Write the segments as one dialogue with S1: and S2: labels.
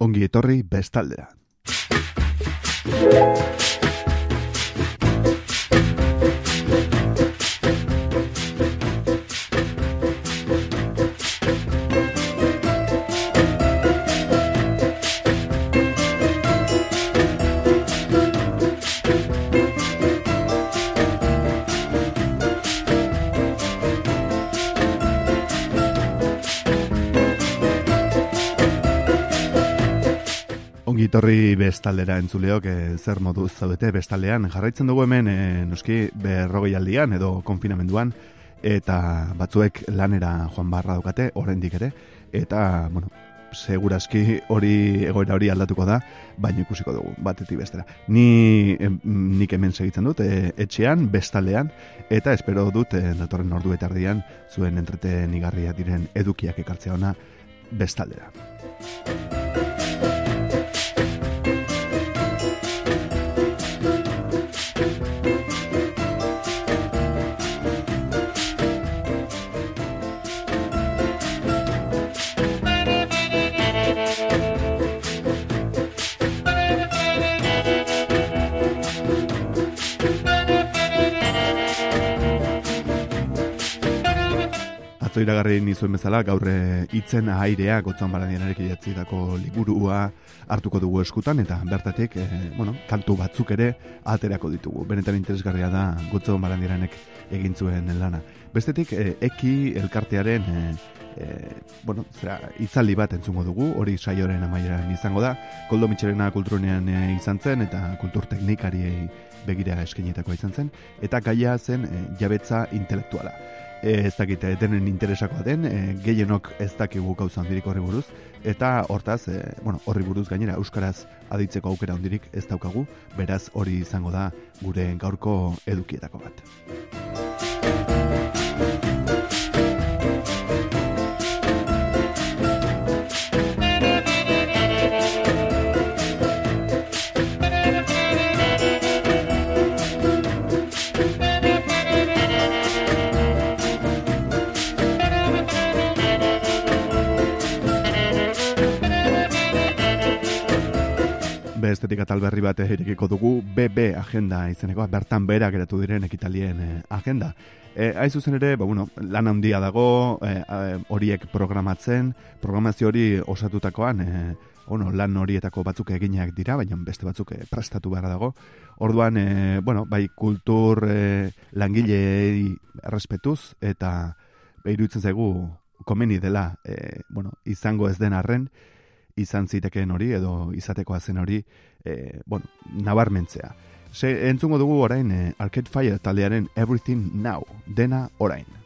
S1: ongi etorri bestaldera. Ongitorri bestaldera entzuleok e, zer modu zaudete bestaldean. Jarraitzen dugu hemen e, noski berrogei aldian edo konfinamenduan eta batzuek lanera joan barra dukate, oraindik ere. Eta, bueno, seguraski hori egoera hori aldatuko da, baina ikusiko dugu, batetik bestera. Ni nik hemen segitzen dut, e, etxean, bestaldean, eta espero dut, e, datorren ordu eta ardian, zuen entreten igarria diren edukiak ekartzea ona bestaldera. Atzo iragarri nizuen bezala, gaur eh, hitzen airea gotzan barandianarek idatzitako liburua hartuko dugu eskutan, eta bertatik, e, bueno, kantu batzuk ere aterako ditugu. Benetan interesgarria da gotzan barandianek egin zuen lana. Bestetik, e, eki elkartearen e, bueno, zera, itzaldi bat entzungo dugu, hori saioren amaieran izango da, Koldo Mitxerena kulturunean izan zen, eta kultur teknikari begira eskenetakoa izan zen, eta gaia zen jabetza intelektuala e, ez dakite denen interesakoa den, e, gehienok ez dakigu gauza handirik horri buruz, eta hortaz, e, bueno, horri buruz gainera, Euskaraz aditzeko aukera handirik ez daukagu, beraz hori izango da gure gaurko edukietako bat. Estetika tal bat irekiko dugu BB agenda izeneko, bertan bera geratu diren ekitalien eh, agenda. E, Aiz zuzen ere, ba, bueno, lan handia dago, e, horiek programatzen, programazio hori osatutakoan, e, ono, lan horietako batzuk eginak dira, baina beste batzuk e, prestatu behar dago. Orduan, e, bueno, bai kultur e, langilei errespetuz, eta behirutzen zaigu komeni dela, e, bueno, izango ez den arren, izan zitekeen hori edo izatekoa zen hori e, bueno, nabarmentzea. Se, entzungo dugu orain e, Arcade Fire taldearen Everything Now, dena orain.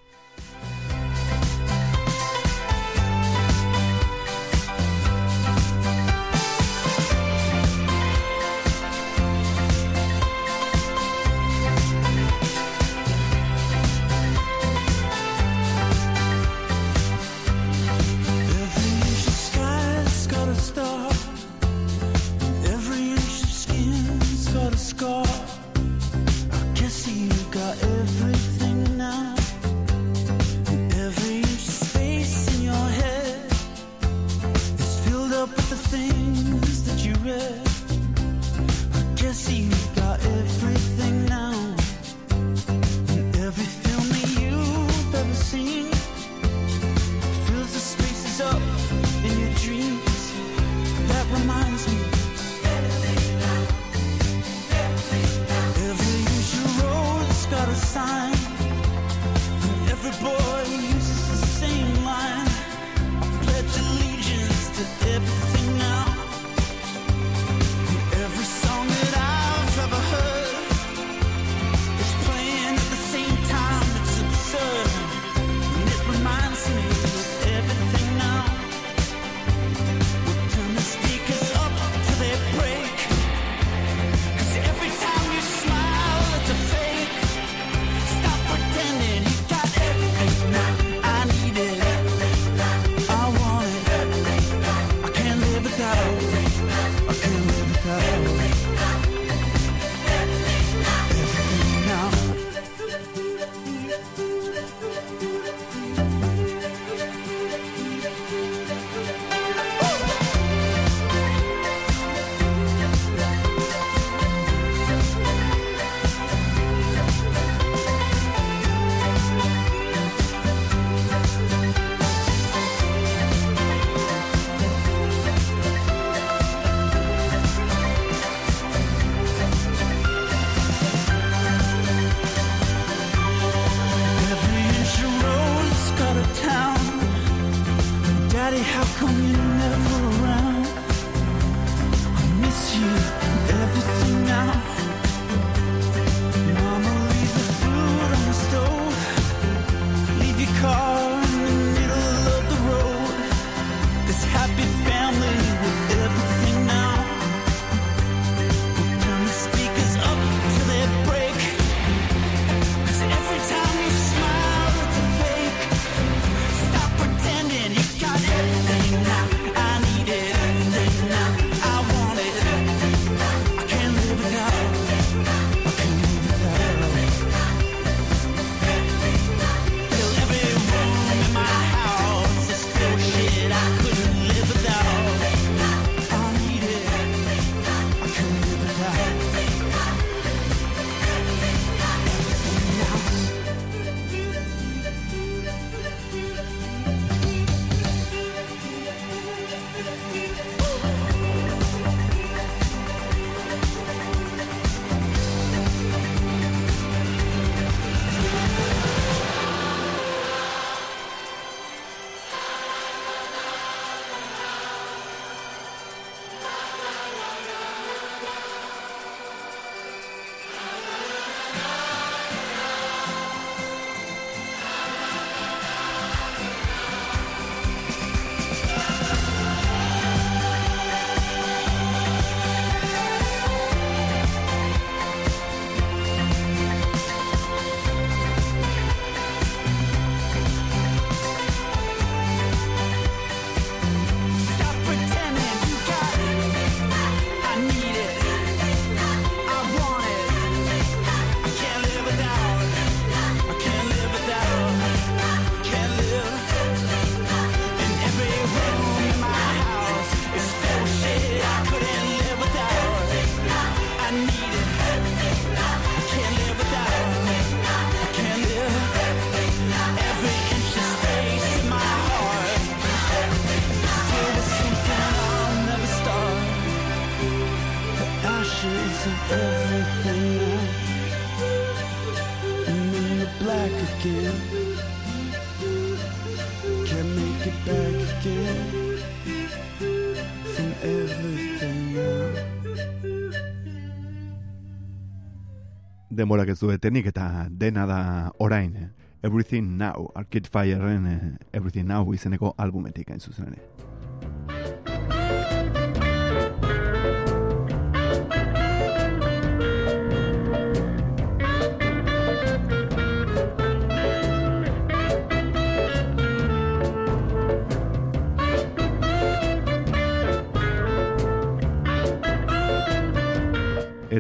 S1: Demorak ez du etenik eta dena da orain. Everything Now, Arcade Fireren eh, Everything Now izeneko albumetik hain zuzen ere.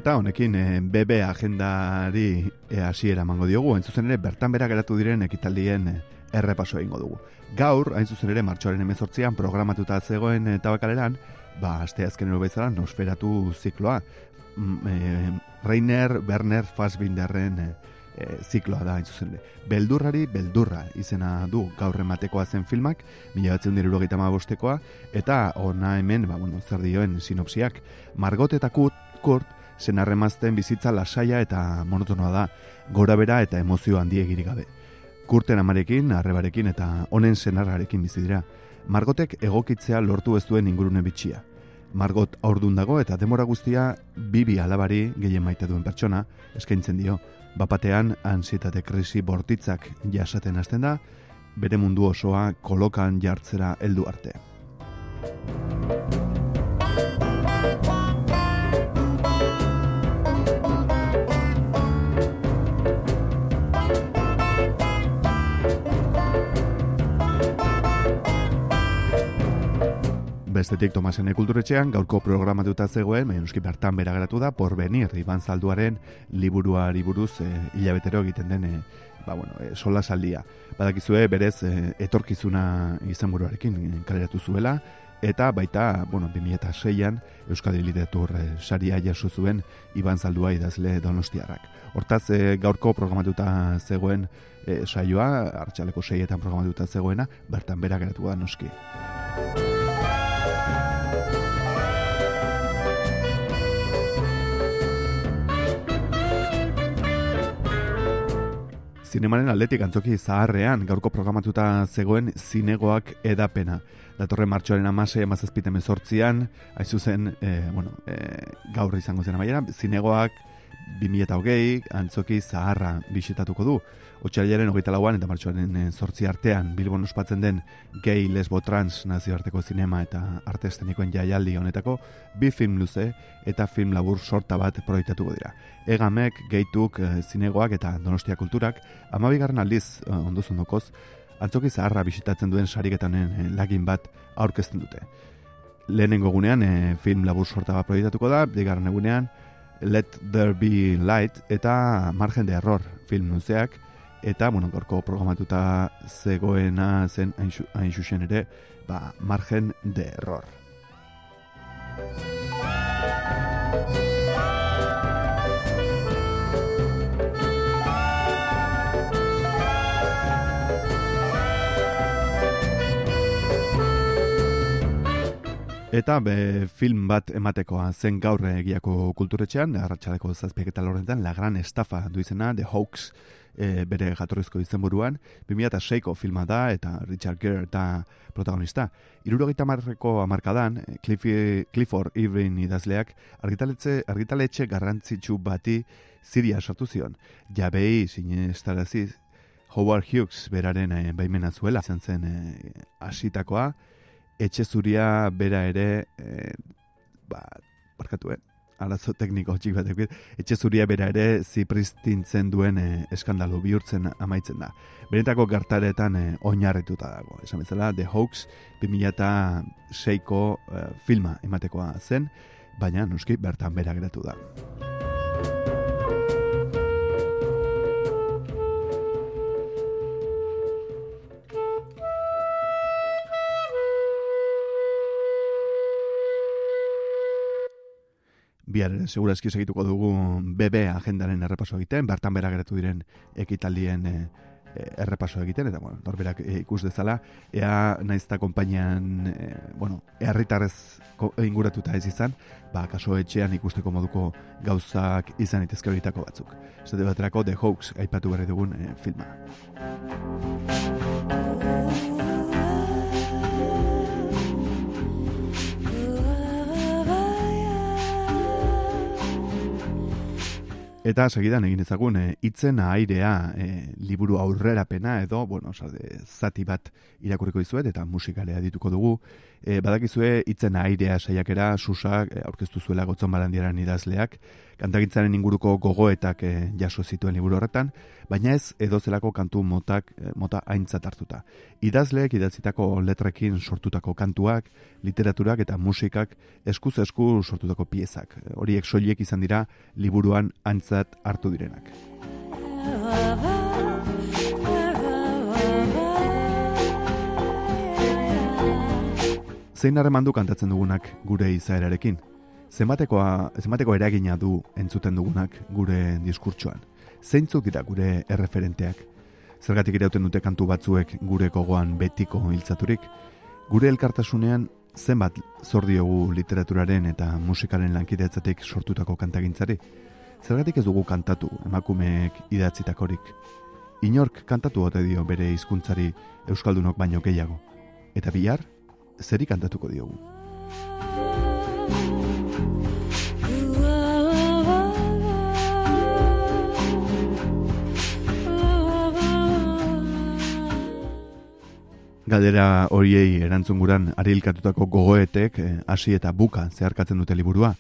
S1: Eta honekin eh, BB agendari e, hasiera emango diogu, hain zuzen ere bertan bera geratu diren ekitaldien e, errepaso egingo dugu. Gaur, hain zuzen ere martxoaren emezortzian programatuta zegoen tabakaleran, ba, azte azken bezala nosferatu zikloa. Mm, e, Reiner Werner Fassbinderren e, zikloa da, hain zuzen ere. Beldurrari, beldurra izena du gaur ematekoa zen filmak, mila batzen bostekoa, eta ona hemen, ba, bueno, zer dioen sinopsiak, Margot eta Kurt, Kurt senarremazten bizitza lasaia eta monotonoa da, gora bera eta emozio handi egiri gabe. Kurten amarekin, arrebarekin eta honen senarrarekin bizi dira. Margotek egokitzea lortu ez duen ingurune bitxia. Margot aurdun dago eta demora guztia bibi alabari gehien maite duen pertsona eskaintzen dio. Bapatean ansietate krisi bortitzak jasaten hasten da, bere mundu osoa kolokan jartzera heldu arte. Bestetik Tomasen kulturetxean gaurko programatuta zegoen, baina euski bertan bera geratu da, porbenir, Iban Zalduaren liburuari buruz e, hilabetero egiten den e, ba, bueno, e, sola saldia. Badakizue berez e, etorkizuna izan buruarekin kaleratu zuela, eta baita, bueno, 2006an Euskadi Literatur e, saria jaso zuen Iban Zaldua idazle donostiarrak. Hortaz, e, gaurko programatuta zegoen e, saioa, hartxaleko seietan programatuta zegoena, bertan bera geratu da noski. Zinemaren aldetik antzoki zaharrean gaurko programatuta zegoen zinegoak edapena. Datorren martxoaren amase emazazpite mezortzian, haizuzen, e, eh, bueno, e, gaur izango zen amaiera, zinegoak 2008 antzoki zaharra bisitatuko du. Otxailaren hogeita lauan eta martxoaren eh, artean Bilbon ospatzen den gay, lesbo, trans nazioarteko zinema eta arte estenikoen jaialdi honetako bi film luze eta film labur sorta bat proiektatuko dira. Egamek, geituk, eh, zinegoak eta donostia kulturak amabigarren aldiz eh, onduz ondokoz antzoki zaharra bisitatzen duen sariketanen lagin bat aurkezten dute. Lehenengo gunean film labur sorta bat proiektatuko da, digarren egunean Let There Be Light eta Margen de Error film nuzeak eta bueno, gorko programatuta zegoena zen hain xuxen ere ba, Margen de Error. Eta be, film bat ematekoa zen gaur egiako kulturetxean, arratsaleko zazpiek eta lorrentan, La Gran Estafa du izena, The Hawks e, bere jatorrizko izenburuan, 2006ko filma da, eta Richard Gere eta protagonista. Irurogeita marreko amarkadan, Clifford Irving idazleak, argitaletxe, argitaletxe garrantzitsu bati ziria sortu zion. Jabei, sinestaraziz, Howard Hughes beraren e, baimena zuela, zen zen e, asitakoa, etxe zuria bera ere e, ba, barkatu, eh? Arazo tekniko txik bat etxe zuria bera ere zipristintzen duen e, eskandalu bihurtzen amaitzen da. Benetako gertaretan e, oinarrituta dago. Esan bezala, The Hawks 2006ko e, filma ematekoa zen, baina nuski bertan bera geratu da. Bihar ere segura segituko dugu BB agendaren errepaso egiten, bertan bera geratu diren ekitaldien e, errepaso egiten, eta, bueno, norberak e, ikus dezala, ea naizta konpainian, e, bueno, erritarrez inguratuta ez izan, ba, kaso etxean ikusteko moduko gauzak izan itezke horietako batzuk. Zate baterako The Hoax, aipatu berri dugun e, filma. Eta segidan egin ezagun e, itzen airea e, liburu aurrerapena edo, bueno, osade, zati bat irakurriko dizuet eta musikalea dituko dugu. E, badakizue itzen airea saiakera susak aurkeztu zuela gotzon balandiaran idazleak, kantagintzaren inguruko gogoetak e, jaso zituen liburu horretan, baina ez edozelako kantu motak e, mota aintzat hartuta. Idazleek idatzitako letrekin sortutako kantuak, literaturak eta musikak eskuz esku sortutako piezak. Horiek soiliek izan dira liburuan aintzat hartu direnak. Zein harremandu kantatzen dugunak gure izaerarekin? Zenbatekoa, zenbateko eragina du entzuten dugunak gure diskurtsoan. Zeintzuk dira gure erreferenteak? Zergatik irauten dute kantu batzuek gure kogoan betiko hiltzaturik? Gure elkartasunean zenbat zordiogu literaturaren eta musikaren lankidetzatik sortutako kantagintzari? Zergatik ez dugu kantatu emakumeek idatzitakorik? Inork kantatu ote dio bere hizkuntzari euskaldunok baino gehiago. Eta bihar, zeri kantatuko diogu? Galdera horiei erantzunguran arilkatutako gogoetek eh, hasi eta buka zeharkatzen dute liburua.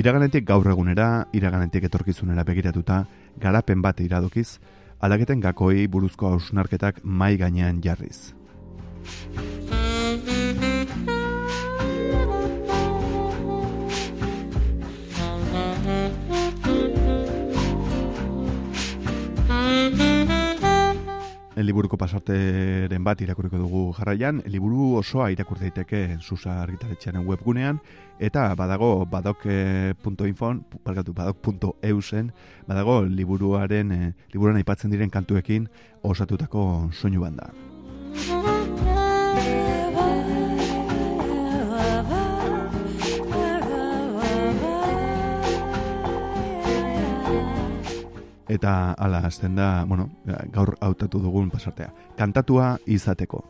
S1: Iraganetik gaur egunera, iraganetik etorkizunera begiratuta, garapen bat iradokiz, alageten gakoi buruzko hausnarketak mai gainean jarriz. Liburuko pasarteren bat irakurriko dugu jarraian, liburu osoa irakur daiteke Susa argitaletxearen webgunean eta badago badok.info, barkatu badok.eusen, badago liburuaren eh, liburuan aipatzen diren kantuekin osatutako soinu banda. Eta ala hasten da, bueno, gaur hautatu dugun pasartea. Kantatua izateko.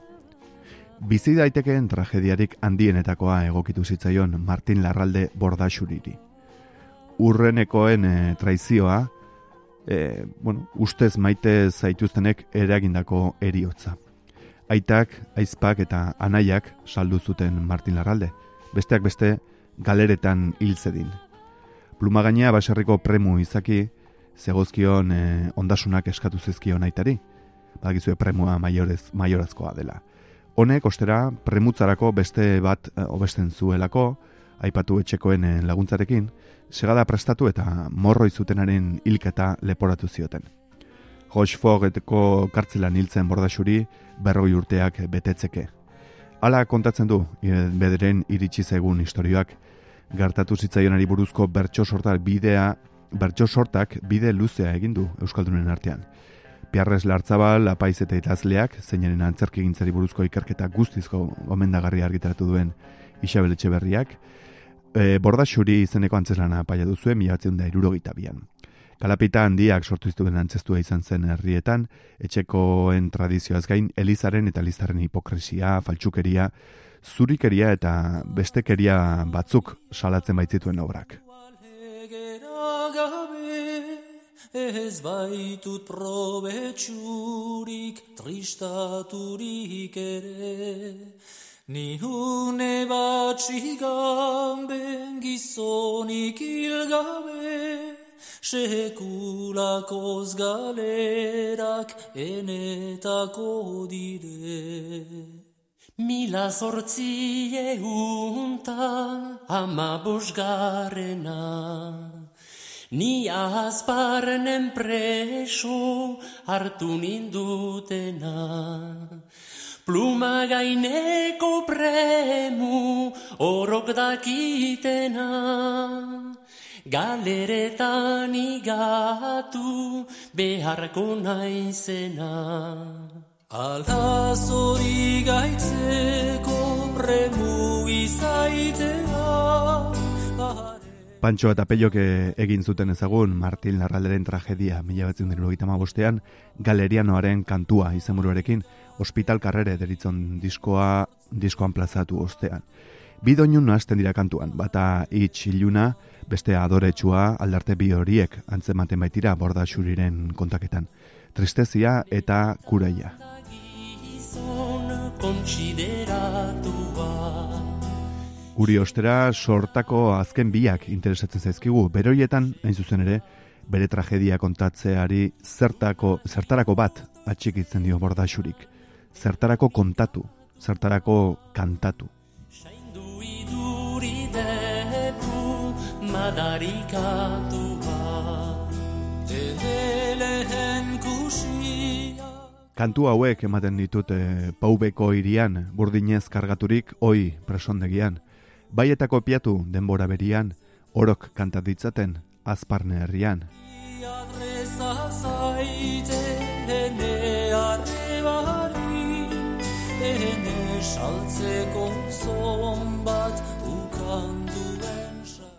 S1: Bizi daitekeen tragediarik handienetakoa egokitu zitzaion Martin Larralde Bordaxuriri. Urrenekoen e, traizioa, e, bueno, ustez maite zaituztenek eragindako eriotza. Aitak, aizpak eta anaiak saldu zuten Martin Larralde. Besteak beste, galeretan hil zedin. Plumagaina baserriko premu izaki, zegozkion e, ondasunak eskatu zizkion aitari. Badakizue premua maiorez, maiorazkoa dela. Honek, ostera, premutzarako beste bat e, obesten zuelako, aipatu etxekoen e, laguntzarekin, segada prestatu eta morro izutenaren hilketa leporatu zioten. Rochefogteko kartzelan hiltzen bordaxuri berroi urteak betetzeke. Hala kontatzen du, bederen iritsi zaigun historioak, gertatu zitzaionari buruzko bertso sortar bidea bertso sortak bide luzea egin du Euskaldunen artean. Piarrez Lartzabal, apaiz eta itazleak, zeinaren antzerki gintzari buruzko ikerketa guztizko gomendagarri argitaratu duen Isabel Etxeberriak, e, borda xuri izeneko antzeslana apaia duzuen miratzen da irurogita bian. Kalapita handiak sortu iztuen antzestua izan zen herrietan, etxekoen tradizioaz gain, elizaren eta elizaren hipokresia, faltsukeria, zurikeria eta bestekeria batzuk salatzen baitzituen obrak
S2: ez baitut probetxurik tristaturik ere. Ni hune bat xigamben gizonik ilgabe, sekulakoz galerak enetako dire. Mila zortzi eguntan ama bosgarrena, Ni preso hartu nindutena. Pluma gaineko premu orok dakitena. Galeretan igatu beharko naizena. Ala zori gaitzeko premu izaitea
S1: Pantxo eta Peiok eh, egin zuten ezagun Martin Larralderen tragedia mila batzen dira bostean, galerianoaren kantua izenburuarekin, hospital karrere deritzon diskoa, diskoan plazatu ostean. Bidoinun hasten dira kantuan, bata itx iluna, beste adoretsua aldarte bi horiek antzematen baitira borda xuriren kontaketan. Tristezia eta kuraia. Guri ostera sortako azken biak interesatzen zaizkigu, beroietan, hain zuzen ere, bere tragedia kontatzeari zertako, zertarako bat atxikitzen dio borda xurik. Zertarako kontatu, zertarako kantatu. Kantu hauek ematen ditut e, paubeko irian, burdinez kargaturik, oi presondegian. Bai eta kopiatu denbora berian, orok kantatitzaten, azparne herrian.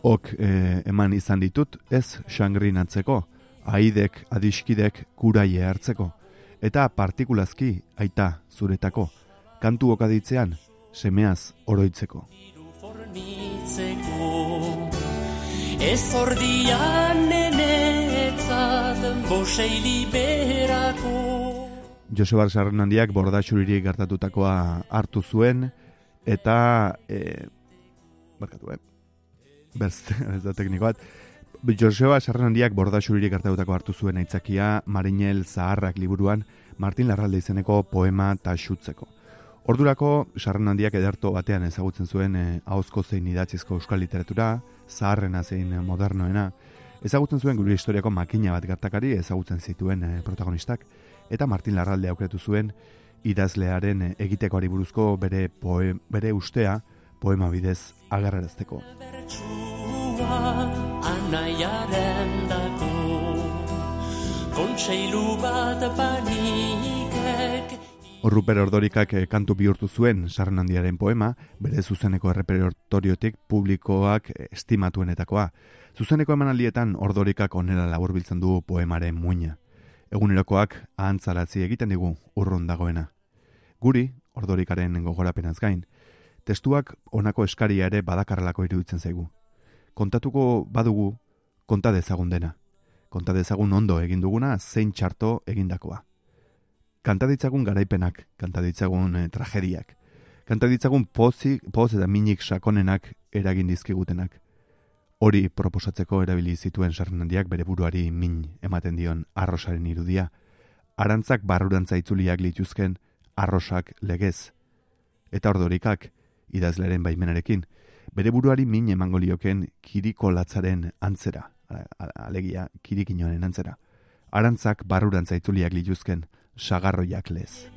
S1: ok e, eman izan ditut ez xangrin atzeko, aidek adiskidek kuraie hartzeko, eta partikulazki aita zuretako, kantu okaditzean semeaz oroitzeko. Ez ordian nenetzat bosei liberako Joseba Sarrenandiak bordaxuriri gertatutakoa hartu zuen eta e, barkatu, eh? beste, ez da tekniko bat. Joseba Sarrenandiak bordaxuririk hartautako hartu zuen aitzakia Marinel Zaharrak liburuan Martin Larralde izeneko poema taxutzeko. Ordurako Sarrenandiak ederto batean ezagutzen zuen eh, ahozko zein idatzizko euskal literatura, zaharrena zein modernoena, ezagutzen zuen gure historiako makina bat gertakari ezagutzen zituen eh, protagonistak, eta Martin Larralde aukeratu zuen idazlearen eh, egitekoari buruzko bere, poe, bere ustea poema bidez agarrarazteko anaiaren dako Kontseilu bat panikek Horruper ordorikak eh, kantu bihurtu zuen sarren poema, bere zuzeneko errepertoriotik publikoak eh, estimatuenetakoa. Zuzeneko emanaldietan ordorikak onera laburbiltzen du poemaren muina. Egunerokoak ahantzaratzi egiten digu urrun dagoena. Guri, ordorikaren gogorapenaz gain, testuak honako eskaria ere badakarrelako iruditzen zaigu kontatuko badugu konta dezagun dena. Konta dezagun ondo egin duguna zein txarto egindakoa. Kanta ditzagun garaipenak, kanta ditzagun eh, tragediak. Kanta ditzagun pozik, poz eta minik sakonenak eragin dizkigutenak. Hori proposatzeko erabili zituen sarrenandiak bere buruari min ematen dion arrosaren irudia. Arantzak barrurantza itzuliak lituzken arrosak legez. Eta ordorikak, idazleren baimenarekin, bere buruari min emango lioken kiriko latzaren antzera, alegia kirikinoaren antzera. Arantzak barrurantza itzuliak lituzken sagarroiak lez.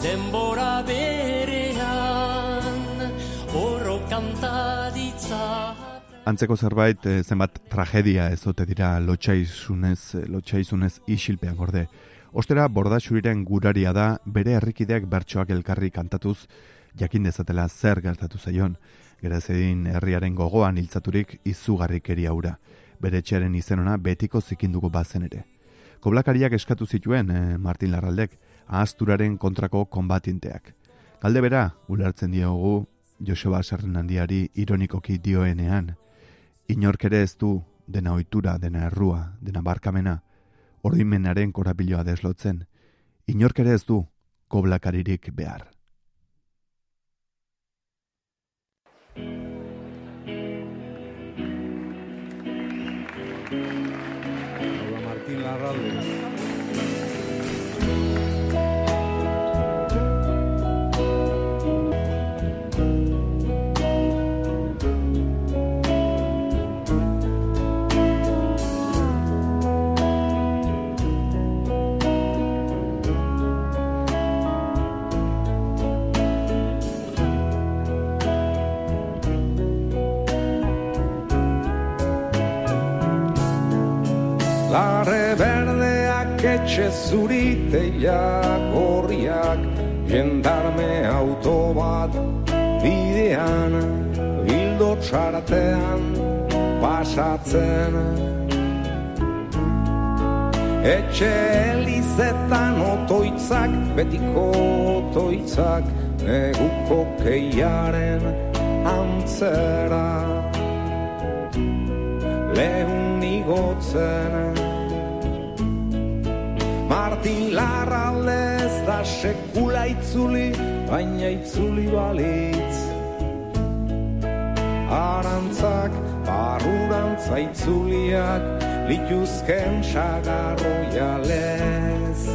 S1: Denbora berean, oro kantaditza. Antzeko zerbait, eh, zenbat tragedia ez ote dira lotxaizunez, lotxaizunez isilpean gorde. Ostera, bordaxuriren guraria da, bere herrikideak bertsoak elkarri kantatuz, jakin dezatela zer gertatu zaion, gerazedin herriaren gogoan hiltzaturik izugarrikeri aura, bere txaren izenona betiko zikinduko bazen ere. Koblakariak eskatu zituen eh, Martin Larraldek, ahazturaren kontrako konbatinteak. Galde bera, ulertzen diogu, Joseba Sarrenandiari ironikoki dioenean, inork ere ez du dena ohitura, dena errua, dena barkamena, oroimenaren korapiloa deslotzen, inork ere ez du koblakaririk behar.
S3: Larre berdeak etxe zuriteia gorriak Jendarme auto bat bidean Bildo txartean pasatzen. Etxe elizetan otoitzak, betiko otoitzak Neguko keiaren antzera. Lehun igotzen Martin Larraldez da sekula itzuli, baina itzuli balitz. Arantzak, barurantza itzuliak, lituzken sagarro jalez.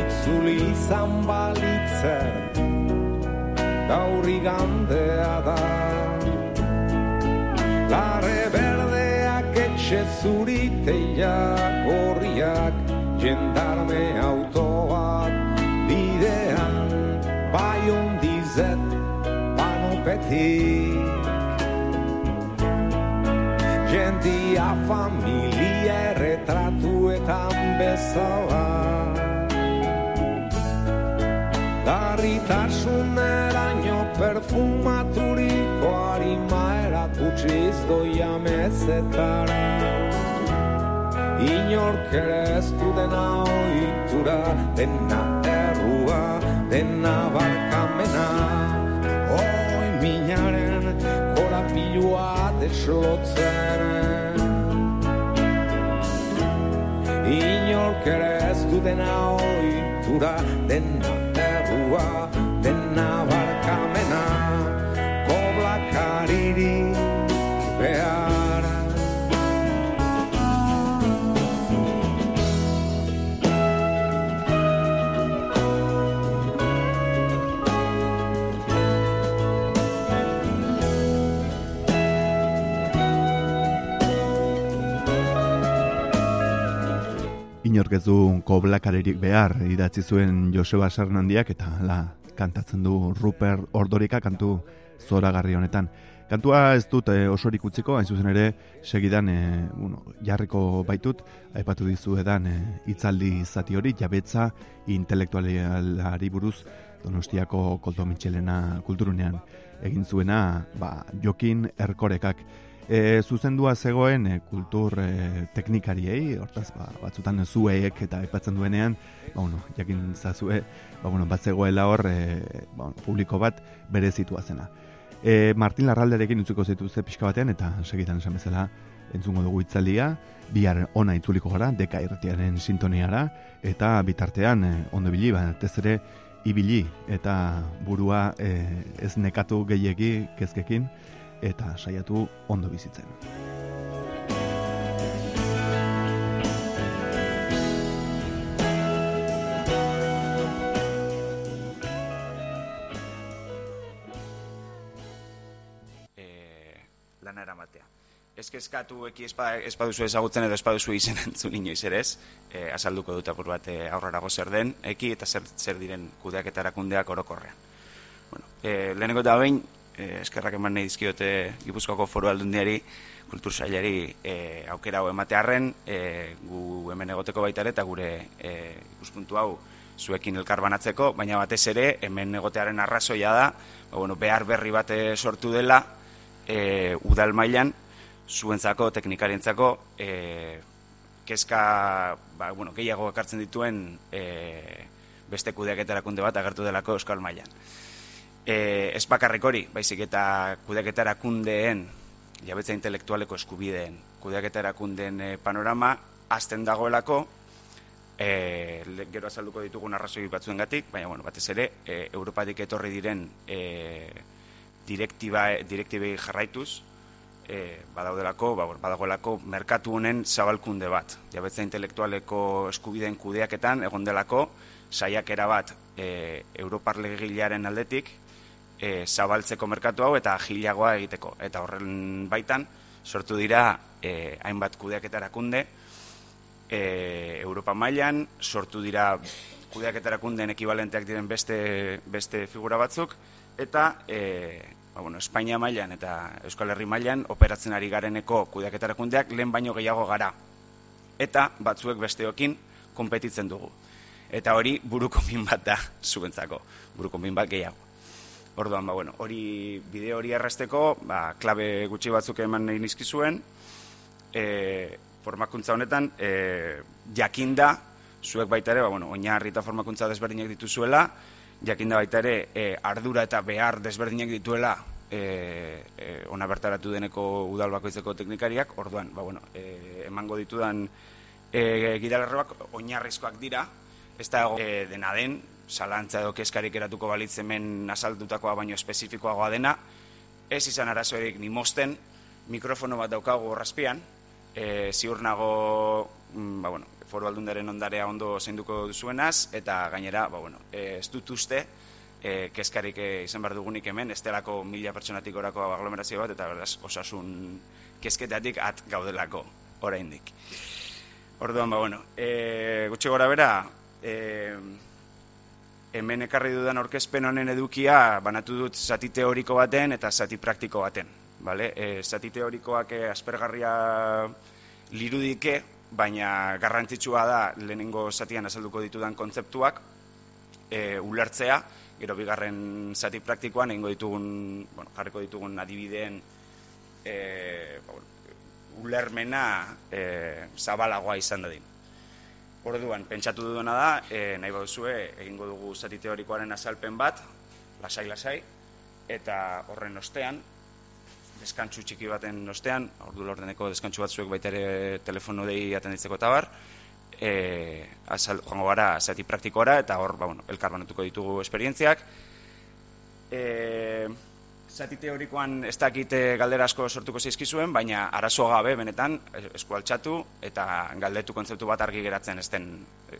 S3: Itzuli izan balitzen, gaurri gandea da. Larre berdeak etxe zuriteiak horriak, jendarme autoak bidean bai ondizet panopetik. Jendia familia erretratuetan bezala. Darritasuneraino perfumaturiko harima erakutsiz doia mezetara Inork ere ez du dena oitura Dena errua, dena barkamena. Oi minaren korapilua deslotzen. Inork ere ez du dena oitura Dena errua, dena barkamena
S1: Inork ez du koblakarerik behar idatzi zuen Joseba Sernandiak eta la kantatzen du Ruper Ordorika kantu zoragarri honetan. Kantua ez dut e, osorik utziko, hain zuzen ere segidan e, bueno, jarriko baitut, aipatu dizu edan e, itzaldi zati hori, jabetza intelektualari buruz Donostiako Koldo Mitxelena kulturunean egin zuena ba, Jokin Erkorekak. E, zuzendua zegoen e, kultur e, teknikariei, hortaz ba, batzutan zueek eta aipatzen duenean, ba, bueno, jakin zazue, ba, bueno, bat zegoela hor e, ba, publiko bat bere zena. E, Martin Larralderekin utziko zituzte pixka batean, eta segitan esan bezala entzungo dugu itzaldia, bihar ona itzuliko gara, deka irratiaren sintoniara, eta bitartean ondo bili, ba, ez ere ibili, eta burua e, ez nekatu gehiegi kezkekin, eta saiatu ondo bizitzen.
S4: e, lana eramatea. Ez kezkatu eki espa, espaduzu ezagutzen edo espaduzu izen entzun inoiz ere ez, e, azalduko dut apur bat e, aurrerago zer den, eki eta zer, zer diren kudeak eta erakundeak orokorrean. Bueno, e, lehenengo eta behin, e, eskerrak eman nahi dizkiote Gipuzkoako foru aldundiari, kultur sailari e, aukera hau ematearren, e, gu hemen egoteko baita eta gure e, ikuspuntu hau zuekin elkar banatzeko, baina batez ere hemen egotearen arrazoia da, ba, bueno, behar berri bate sortu dela e, udal mailan zuentzako, teknikarientzako e, kezka ba, bueno, gehiago ekartzen dituen e, beste kudeaketarakunde bat agertu delako euskal mailan. E, ez bakarrik hori, baizik eta kudeaketarakundeen jabetza intelektualeko eskubideen kudeaketarakundeen e, panorama azten dagoelako e, gero azalduko ditugun arrazoi batzuengatik, baina bueno, batez ere e, Europatik etorri diren e, direktiba, direktibei jarraituz e, badaudelako, ba, badagoelako merkatu honen zabalkunde bat. Jabetza intelektualeko eskubideen kudeaketan egon delako saiakera bat e, Europar legilearen aldetik e, zabaltzeko merkatu hau eta agilagoa egiteko. Eta horren baitan sortu dira e, hainbat kudeaketarakunde e, Europa mailan sortu dira kudeaketarakundeen ekibalenteak diren beste, beste figura batzuk eta e, ba, bueno, Espainia mailan eta Euskal Herri mailan operatzen ari gareneko kudeaketarakundeak lehen baino gehiago gara. eta batzuek besteokin konpetitzen dugu. Eta hori burukonbin bat da zuentzako, burukonbin bat gehiago. Orduan, ba, bueno, hori bideo hori erresteko, ba, klabe gutxi batzuk eman nahi nizkizuen, e, formakuntza honetan, e, jakinda, zuek baita ere, ba, bueno, oinarri eta formakuntza desberdinak dituzuela, jakinda baita ere, e, ardura eta behar desberdinak dituela, e, e, ona bertaratu deneko udal bakoitzeko teknikariak, orduan, ba, bueno, e, emango ditudan e, gidalerroak oinarrizkoak dira, ez da e, dena den, salantza edo keskarik eratuko balitz hemen azaldutakoa baino espezifikoagoa dena, ez izan arazoerik ni mosten, mikrofono bat daukagu horrazpian, e, ziur nago, mm, ba, bueno, foru aldundaren ondarea ondo zeinduko duzuenaz, eta gainera, ba, bueno, e, ez dut uste, e, keskarik e, izan behar dugunik hemen, ez delako mila pertsonatik orako aglomerazio bat, eta beraz, osasun kesketatik at gaudelako, oraindik. Orduan, ba, bueno, e, gutxi gora bera, e, hemen ekarri dudan orkezpen honen edukia banatu dut zati teoriko baten eta zati praktiko baten. Vale? E, zati teorikoak e, aspergarria lirudike, baina garrantzitsua da lehenengo zatian azalduko ditudan kontzeptuak e, ulertzea, gero bigarren zati praktikoan egingo ditugun, bueno, jarriko ditugun adibideen e, ulermena e, zabalagoa izan dadin. Orduan, pentsatu duduna da, e, nahi baduzue, egingo dugu zati teorikoaren azalpen bat, lasai-lasai, eta horren ostean, deskantsu txiki baten ostean, ordu lordeneko deskantsu batzuek baita ere telefono dei atenditzeko eta bar, e, azal, joango gara zati praktikora, eta hor, ba, bueno, elkar banatuko ditugu esperientziak. E, zati teorikoan ez dakite galdera asko sortuko zaizkizuen, baina arazo gabe benetan eskualtxatu eta galdetu kontzeptu bat argi geratzen esten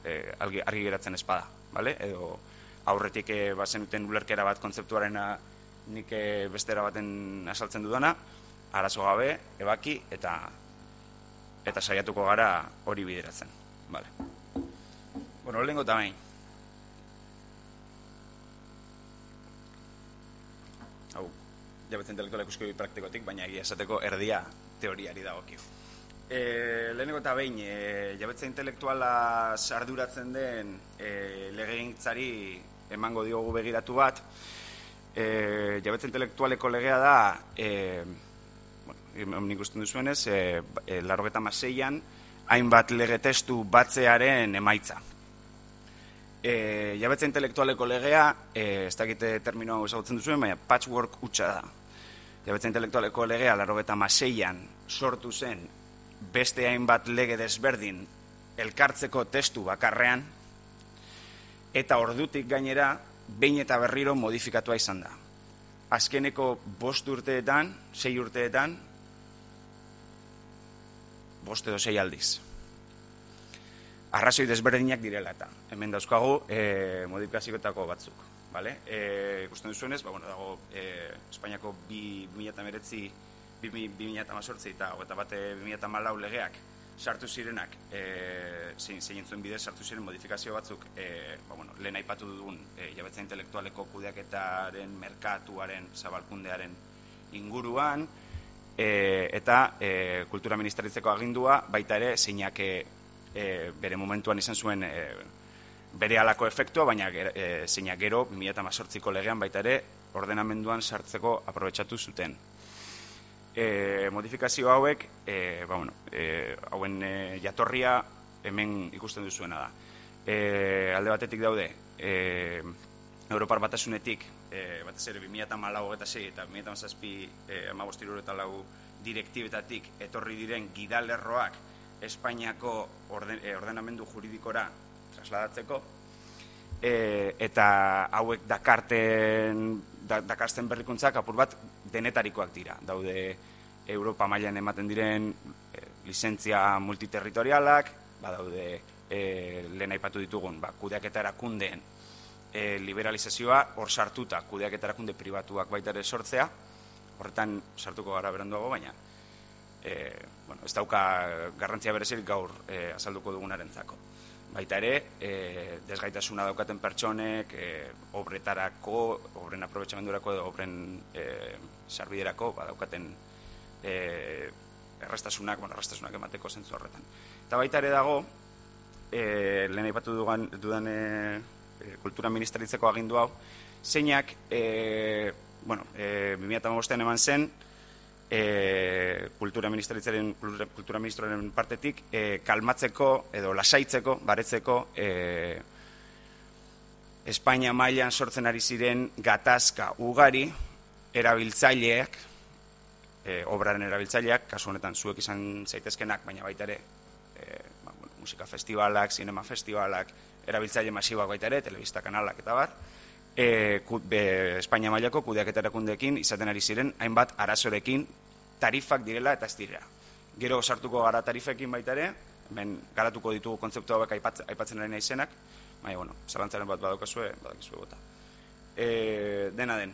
S4: e, argi, argi geratzen espada, bale? Edo aurretik e, bazen uten ulerkera bat kontzeptuaren nik bestera baten asaltzen dudana, arazo gabe, ebaki eta eta saiatuko gara hori bideratzen, bale? Bueno, lehenko tamain. Hau, jabetzen intelektuala ikusko praktikotik, baina egia esateko erdia teoriari dagokio. E, lehenengo eta behin, e, jabetza intelektuala sarduratzen den e, legegintzari emango diogu begiratu bat, e, jabetza intelektualeko legea da, e, bueno, nik usten duzuenez, e, e, larrogeta maseian, hainbat lege testu batzearen emaitza. E, jabetza intelektualeko legea, e, ez dakite terminoa ezagutzen duzuen, baina patchwork utxa da. Jabetza intelektualeko legea, larrogeta maseian, sortu zen beste hainbat lege desberdin elkartzeko testu bakarrean, eta ordutik gainera, behin eta berriro modifikatua izan da. Azkeneko bost urteetan, sei urteetan, bost edo sei aldiz. Arrazoi desberdinak direla eta hemen dauzkagu e, modifikazioetako batzuk. Vale? E, ikusten duzuenez, ba, bueno, dago e, Espainiako 2019 2018 eta hogeita bate 2014 legeak sartu zirenak e, zein, zein zuen bidez sartu ziren modifikazio batzuk e, ba, bueno, lehen aipatu dugun e, jabetza intelektualeko kudeaketaren merkatuaren zabalkundearen inguruan e, eta e, kultura ministeritzeko agindua baita ere zeinak e, bere momentuan izan zuen e, bere alako efektua, baina e, zeinak gero 2018ko legean baita ere ordenamenduan sartzeko aprobetsatu zuten e, modifikazio hauek, e, ba, bueno, e, hauen e, jatorria hemen ikusten duzuena da. E, alde batetik daude, e, Europar batasunetik, e, batez ere 2008 eta 6 eta 2008 e, amabostiru eta lau direktibetatik etorri diren gidalerroak Espainiako orden, e, ordenamendu juridikora trasladatzeko, e, eta hauek dakarten da, dakartzen berrikuntzak apur bat denetarikoak dira. Daude Europa mailan ematen diren e, lizentzia multiterritorialak, badaude e, lehen aipatu ditugun, ba, kudeaketa erakundeen e, liberalizazioa hor sartuta kudeaketa erakunde pribatuak baita ere sortzea, horretan sartuko gara beranduago, baina e, bueno, ez dauka garrantzia berezik gaur e, azalduko dugunarentzako. Baita ere, e, desgaitasuna daukaten pertsonek, e, obretarako, obren aprobetxamendurako edo obren e, sarbiderako, badaukaten e, errastasunak, bueno, errastasunak emateko zentzu horretan. Eta baita ere dago, e, lehen aipatu dugan, dudan e, kultura ministeritzeko agindu hau, zeinak, e, bueno, e, 2008an eman zen, e, kultura ministeritzaren kultura, ministroaren partetik e, kalmatzeko edo lasaitzeko, baretzeko e, Espainia mailan sortzen ari ziren gatazka ugari erabiltzaileak e, obraren erabiltzaileak, kasu honetan zuek izan zaitezkenak, baina baita ere e, ba, bueno, musika festivalak, sinema festivalak, erabiltzaile masiboak baita ere, telebista kanalak eta bar, e, ku, be, Espainia mailako kudeak erakundeekin izaten ari ziren, hainbat arazorekin tarifak direla eta ez direla. Gero sartuko gara tarifekin baita ere, hemen garatuko ditugu kontzeptu hauek aipatzen, aipatzen ari izenak, baina, bueno, zalantzaren bat badokazue, badakizue bota. E, dena den,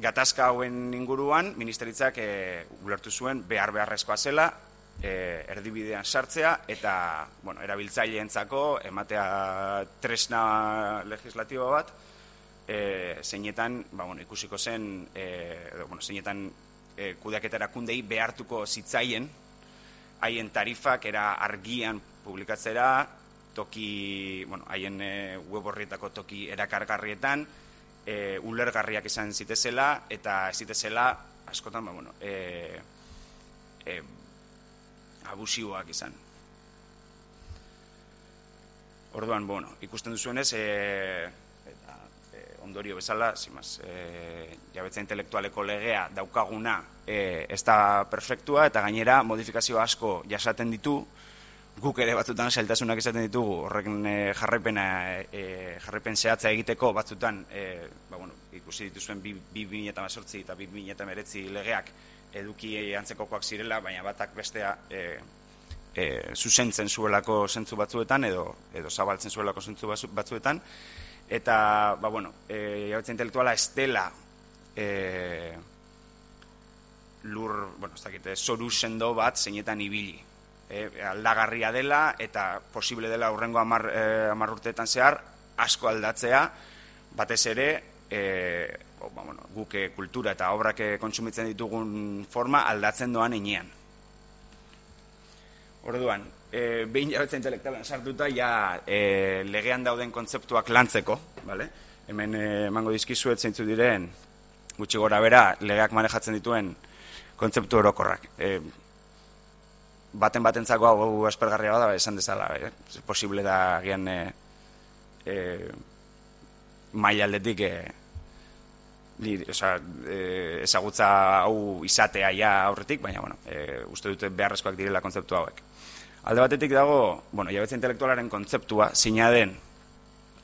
S4: gatazka hauen inguruan, ministeritzak e, ulertu zuen behar beharrezkoa zela, e, erdibidean sartzea, eta, bueno, erabiltzaileentzako ematea tresna legislatibo bat, e, zeinetan, ba, bueno, ikusiko zen, e, edo, bueno, zeinetan e, kudeaketara kundei behartuko zitzaien, haien tarifak era argian publikatzera, toki, bueno, haien e, web horrietako toki erakargarrietan, e, ulergarriak izan zitezela, eta zitezela, askotan, ba, bueno, e, e, abusiboak izan. Orduan, bueno, ikusten duzuenez, e, ondorio bezala, zimaz, e, jabetza intelektualeko legea daukaguna e, ez da perfektua, eta gainera modifikazio asko jasaten ditu, guk ere batzutan zailtasunak izaten ditugu, horrekin e, jarraipena, e, jarraipen zehatza egiteko batzutan, e, ba, bueno, ikusi dituzuen 2008 eta 2008 legeak eduki antzekokoak zirela, baina batak bestea e, e, zuzentzen zuelako zentzu batzuetan, edo, edo zabaltzen zuelako zentzu batzuetan, eta, ba, bueno, e, jabetza intelektuala ez dela e, lur, bueno, ez dakite, zoru sendo bat zeinetan ibili e, aldagarria dela eta posible dela aurrengo amar, e, urteetan zehar asko aldatzea batez ere e, o, ba, bueno, guke kultura eta obrak kontsumitzen ditugun forma aldatzen doan inean. Orduan, e, behin jabetza intelektualan sartuta ja e, legean dauden kontzeptuak lantzeko, vale? hemen emango dizkizuet zeintzu diren gutxi gora bera legeak manejatzen dituen kontzeptu orokorrak. E, baten batentzako hau espergarria bada, esan dezala, eh? posible da gian e, e, maila aldetik e, li, oza, e, ezagutza hau izatea ja aurretik, baina bueno, e, uste dute beharrezkoak direla kontzeptu hauek. Alde batetik dago, bueno, jabetza intelektualaren kontzeptua, zina den,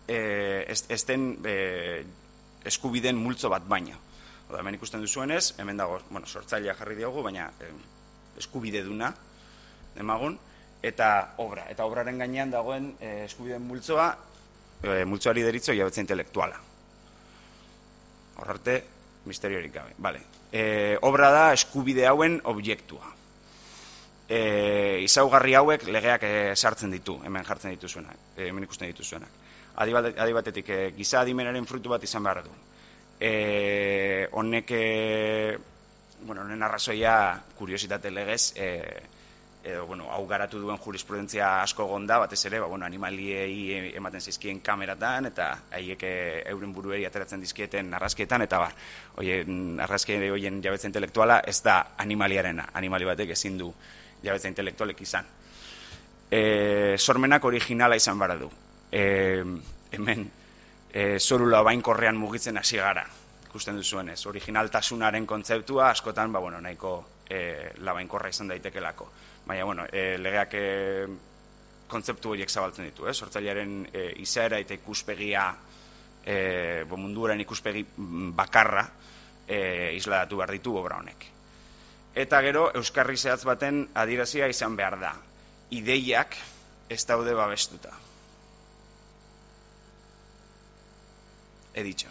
S4: e, ez, ez den e, eskubiden multzo bat baina. Oda, hemen ikusten duzuenez, hemen dago, bueno, sortzailea jarri diogu, baina e, eskubide duna, demagun, eta obra. Eta obraren gainean dagoen e, eskubideen multzoa, e, multzoari deritzo jabetza intelektuala. Horrarte, misteriorik gabe. Vale. E, obra da eskubide hauen objektua. E, izaugarri hauek legeak e, sartzen ditu, hemen jartzen dituzuenak, e, hemen ikusten dituzuenak. Adi, batetik, e, giza adimenaren frutu bat izan behar du. E, honek, e, bueno, honen arrazoia, kuriositate legez, e, edo, bueno, hau garatu duen jurisprudentzia asko gonda, batez ere, ba, bueno, animaliei ematen zizkien kameratan, eta haiek eh, euren buruei ateratzen dizkieten arrazkietan, eta bar, oien, arrazkien oien jabetza intelektuala ez da animaliarena, animali batek ezin du jabetza intelektualek izan. E, sormenak originala izan bara du. E, hemen, e, zorula bainkorrean mugitzen hasi gara, ikusten duzuenez, originaltasunaren kontzeptua askotan, ba, bueno, nahiko e, labainkorra izan daitekelako baina bueno, e, legeak e, kontzeptu horiek zabaltzen ditu, eh? sortzailearen e, izaera eta ikuspegia e, munduaren ikuspegi bakarra e, isladatu behar ditu obra honek. Eta gero, Euskarri zehatz baten adirazia izan behar da. Ideiak ez daude babestuta. He dicho.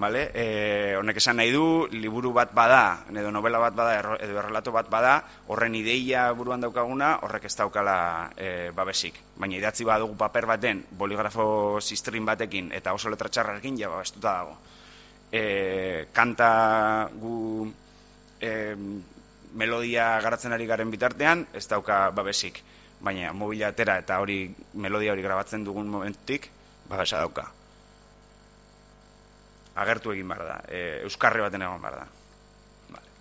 S4: Vale? E, honek esan nahi du, liburu bat bada, edo novela bat bada, edo errelato bat bada, horren ideia buruan daukaguna, horrek ez daukala e, babesik. Baina idatzi badugu paper baten, boligrafo sistrin batekin, eta oso letra txarrarekin, ja babestuta dago. E, kanta gu e, melodia garatzen ari garen bitartean, ez dauka babesik. Baina mobila atera eta hori melodia hori grabatzen dugun momentik, babesa dauka. Agertu egin behar da, e, euskarri baten egon behar da. Vale.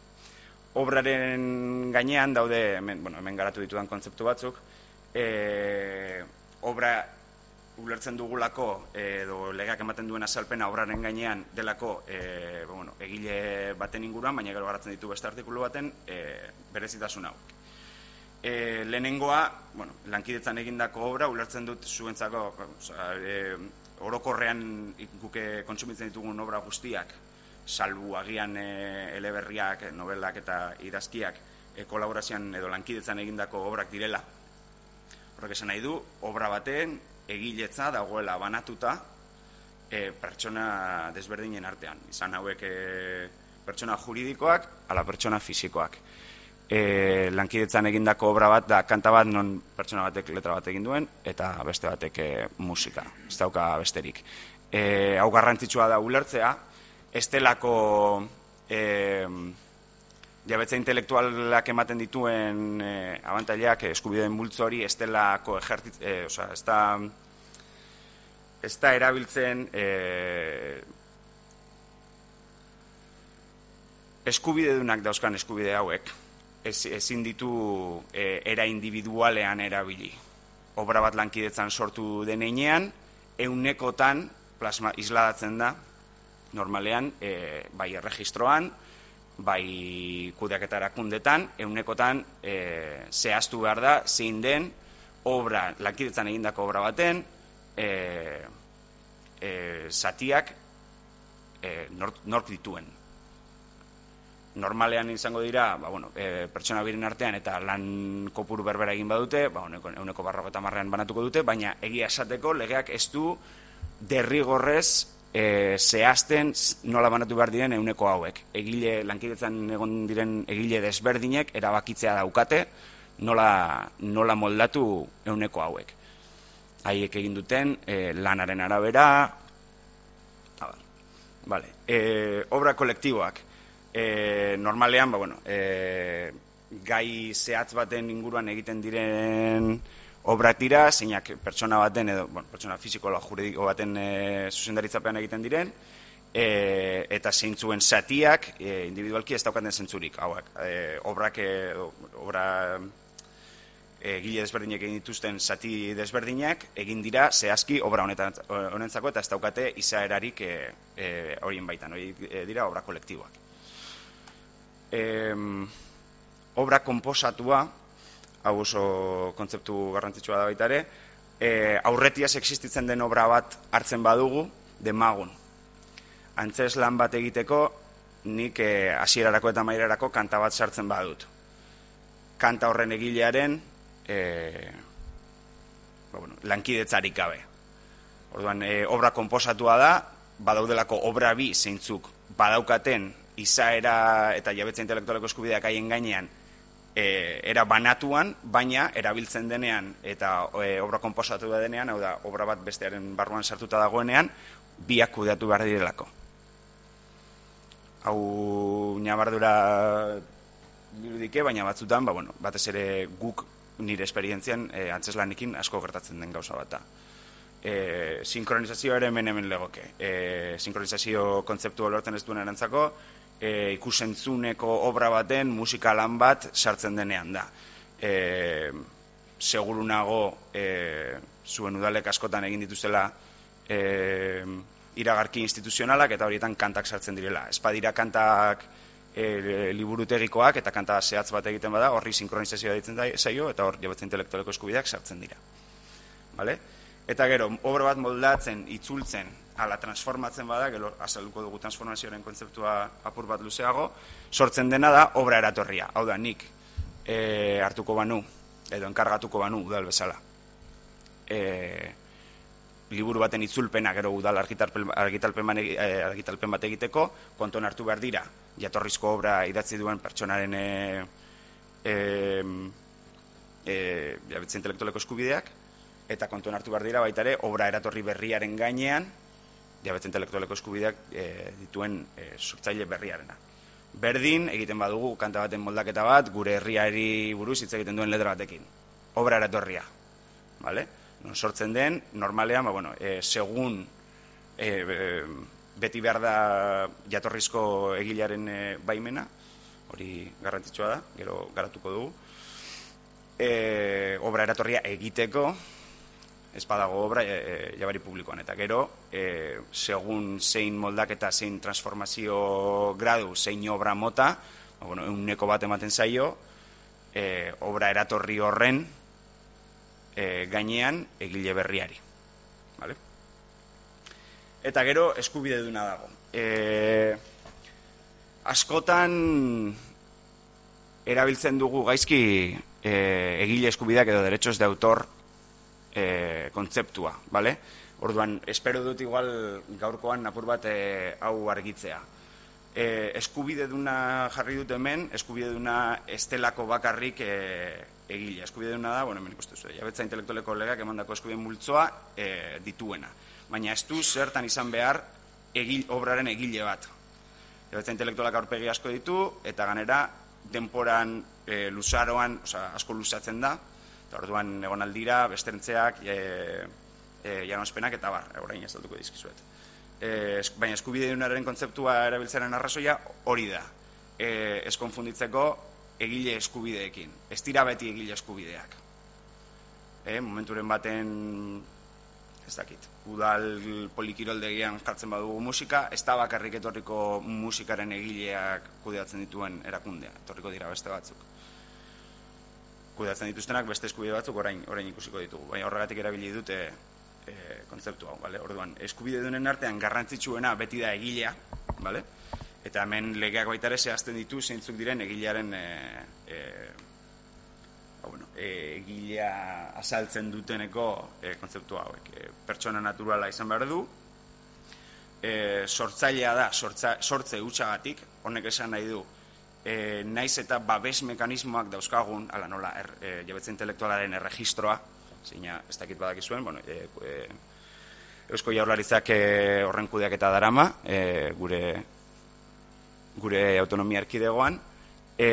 S4: Obraren gainean daude, hemen, bueno, hemen garatu ditudan kontzeptu batzuk, e, obra ulertzen dugulako edo legeak ematen duen azalpena obraren gainean delako e, bueno, egile baten inguruan, baina gero garatzen ditu beste artikulu baten e, berezitasun hau. E, lehenengoa, bueno, lankidetzan egindako obra, ulertzen dut zuentzako, oza, e, orokorrean guke kontsumitzen ditugun obra guztiak, salbu agian e, eleberriak, novelak eta idazkiak, e, kolaborazioan edo lankidetzan egindako obrak direla. Horrek esan nahi du, obra baten egiletza dagoela banatuta e, pertsona desberdinen artean. Izan hauek e, pertsona juridikoak, ala pertsona fisikoak. E, lankidetzan egindako obra bat da kanta bat non pertsona batek letra bat egin duen eta beste batek e, musika, ez dauka besterik. E, hau garrantzitsua da ulertzea, estelako e, jabetza intelektualak ematen dituen e, abantailak eskubideen multzo hori estelako ejertitz, e, oza, ez da ez da erabiltzen e, eskubidedunak dauzkan eskubide hauek ez, ezin ditu e, era individualean erabili. Obra bat lankidetzan sortu deneinean, eunekotan plasma isladatzen da, normalean, e, bai erregistroan, bai kudeaketa kundetan, eunekotan e, zehaztu behar da, zein den, obra, lankidetzan egindako obra baten, e, e, zatiak e, nork, nork dituen. Normalean izango dira, ba, bueno, e, pertsona biren artean eta lan kopuru berbera egin badute, ba, uneko, uneko barroko eta marrean banatuko dute, baina egia esateko legeak ez du derrigorrez e, zehazten nola banatu behar diren euneko hauek. Egile, lankidetzan egon diren egile desberdinek erabakitzea daukate nola, nola moldatu euneko hauek. Haiek egin duten e, lanaren arabera, Vale. E, obra kolektiboak e, normalean, ba, bueno, e, gai zehatz baten inguruan egiten diren obratira, zeinak pertsona baten, edo, bueno, pertsona fizikoa juridiko baten e, zuzendaritzapean egiten diren, e, eta zeintzuen zatiak e, individualki ez daukaten zentzurik, hauak, e, obrak, e, obra e, gile desberdinek egin dituzten zati desberdinak, egin dira zehazki obra honetan, honentzako eta ez daukate izaerarik e, e, horien baitan, hori dira obra kolektiboak. Eh, obra komposatua, hau oso kontzeptu garrantzitsua da baita ere, eh, aurretiaz existitzen den obra bat hartzen badugu, demagun. Antzes lan bat egiteko, nik eh, hasierarako eta mairarako kanta bat sartzen badut. Kanta horren egilearen eh, ba, bueno, lankidetzarik gabe. Orduan, eh, obra komposatua da, badaudelako obra bi zeintzuk badaukaten izaera eta jabetza intelektualeko eskubideak haien gainean e, era banatuan, baina erabiltzen denean eta e, obra komposatu da denean, hau da, obra bat bestearen barruan sartuta dagoenean, biak kudeatu behar direlako. Hau nabardura dirudike, baina batzutan, ba, bueno, batez ere guk nire esperientzian e, antzeslanikin asko gertatzen den gauza bat da. E, sinkronizazio ere hemen hemen legoke. E, sinkronizazio kontzeptu lortzen ez duen erantzako, e, ikusentzuneko obra baten musikalan bat sartzen denean da. E, seguru nago e, zuen udalek askotan egin dituzela e, iragarki instituzionalak eta horietan kantak sartzen direla. Ez badira kantak e, liburutegikoak eta kanta zehatz bat egiten bada, horri sinkronizazioa ditzen da zaio eta hor jabetzen intelektualeko eskubideak sartzen dira. Vale? Eta gero, obra bat moldatzen, itzultzen, ala transformatzen bada, gero azaluko dugu transformazioaren kontzeptua apur bat luzeago, sortzen dena da obra eratorria. Hau da, nik e, hartuko banu, edo enkargatuko banu udal bezala. E, liburu baten itzulpena gero udal argitalpen, argitalpen, e, argitalpen bat egiteko, konton hartu behar dira, jatorrizko obra idatzi duen pertsonaren e, e, e, intelektualeko eskubideak, eta kontuan hartu behar dira baita ere, obra eratorri berriaren gainean, diabete intelektualeko eskubideak e, dituen e, sortzaile berriarena. Berdin, egiten badugu kanta baten moldaketa bat, gure herriari buruz hitz egiten duen letra batekin. Obra eratorria. Vale? Non sortzen den, normalean, ba, bueno, e, segun e, beti behar da jatorrizko egilaren e, baimena, hori garrantzitsua da, gero garatuko dugu. E, obra eratorria egiteko, ez badago obra e, e, jabari publikoan. Eta gero, e, segun zein moldaketa, zein transformazio gradu, zein obra mota, ba, bueno, euneko bat ematen zaio, e, obra eratorri horren e, gainean egile berriari. Vale? Eta gero, eskubide duna dago. E, askotan erabiltzen dugu gaizki e, egile eskubideak edo derechos de autor e, kontzeptua, bale? Orduan, espero dut igual gaurkoan apur bat e, hau argitzea. E, eskubide duna jarri dut hemen, eskubide duna estelako bakarrik e, egile. Eskubide duna da, bueno, hemen ikustu zuen, jabetza intelektualeko legak emandako eskubide multzoa e, dituena. Baina ez du zertan izan behar egil, obraren egile bat. Jabetza intelektualak aurpegi asko ditu, eta ganera denporan e, luzaroan, oza, asko luzatzen da, eta orduan egon aldira, besterentzeak, e, e, janospenak eta bar, orain ez alduko dizkizuet. E, esk, baina eskubide dunaren kontzeptua erabiltzaren arrazoia hori da. E, ez konfunditzeko egile eskubideekin. Ez dira beti egile eskubideak. E, momenturen baten, ez dakit, udal polikiroldegian jartzen badugu musika, ez da bakarrik etorriko musikaren egileak kudeatzen dituen erakundea, etorriko dira beste batzuk kudeatzen dituztenak beste eskubide batzuk orain orain ikusiko ditugu. Baina horregatik erabili dute e, kontzeptu hau, vale? Orduan, eskubide dunen artean garrantzitsuena beti da egilea, vale? Eta hemen legeak baita ere zehazten ditu zeintzuk diren egilearen e, e, ba, bueno, e, egilea azaltzen duteneko e, kontzeptu hauek. E, pertsona naturala izan behar du, e, sortzailea da, sortza, sortze utxagatik, honek esan nahi du, e, naiz eta babes mekanismoak dauzkagun, ala nola, er, e, jabetze intelektualaren erregistroa, zeina ez dakit badakizuen, bueno, e, e, Eusko Jaurlaritzak e, horren kudeak eta darama, e, gure, gure autonomia erkidegoan, e,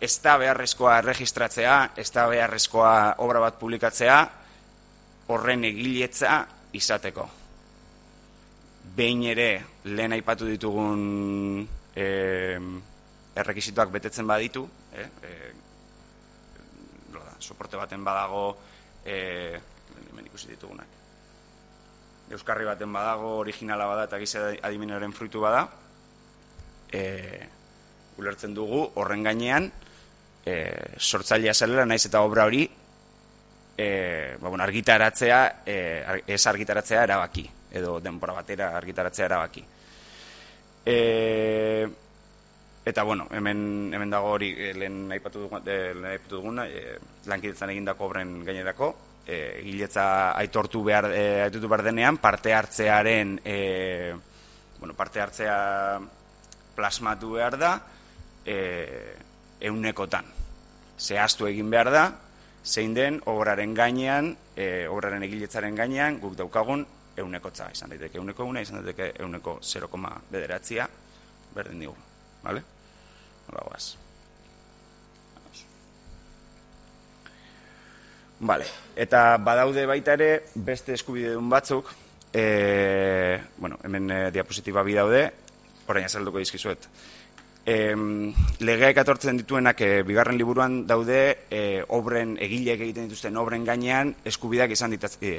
S4: ez da beharrezkoa erregistratzea, ez da beharrezkoa obra bat publikatzea, horren egiletza izateko. Behin ere, lehen aipatu ditugun e, errekisituak betetzen baditu, eh, eh, da, soporte baten badago, eh, hemen ikusi ditugunak. Euskarri baten badago, originala bada eta gize adimenaren fruitu bada, eh, ulertzen dugu horren gainean, eh, sortzailea zelera naiz eta obra hori eh, ba, bueno, argitaratzea, eh, ez argitaratzea erabaki, edo denbora batera argitaratzea erabaki. Eh, Eta bueno, hemen, hemen dago hori eh, lehen aipatu dugu, eh, lehen aipatu duguna, e, lankidetzan egindako obren gainerako, e, giletza aitortu behar, e, aitortu behar denean, parte hartzearen, e, bueno, parte hartzea plasmatu behar da, e, eunekotan. Zehaztu egin behar da, zein den, obraren gainean, e, obraren egiletzaren gainean, guk daukagun, eunekotza, izan daiteke euneko una, izan daiteke euneko 0, bederatzia, berdin digu. Vale? Hola, guaz. Vale. Eta badaude baita ere beste eskubide dun batzuk, e, bueno, hemen e, diapositiba bi daude, orain azalduko dizkizuet. E, legeak atortzen dituenak e, bigarren liburuan daude e, obren egileek egiten dituzten obren gainean eskubideak izan ditaz... E,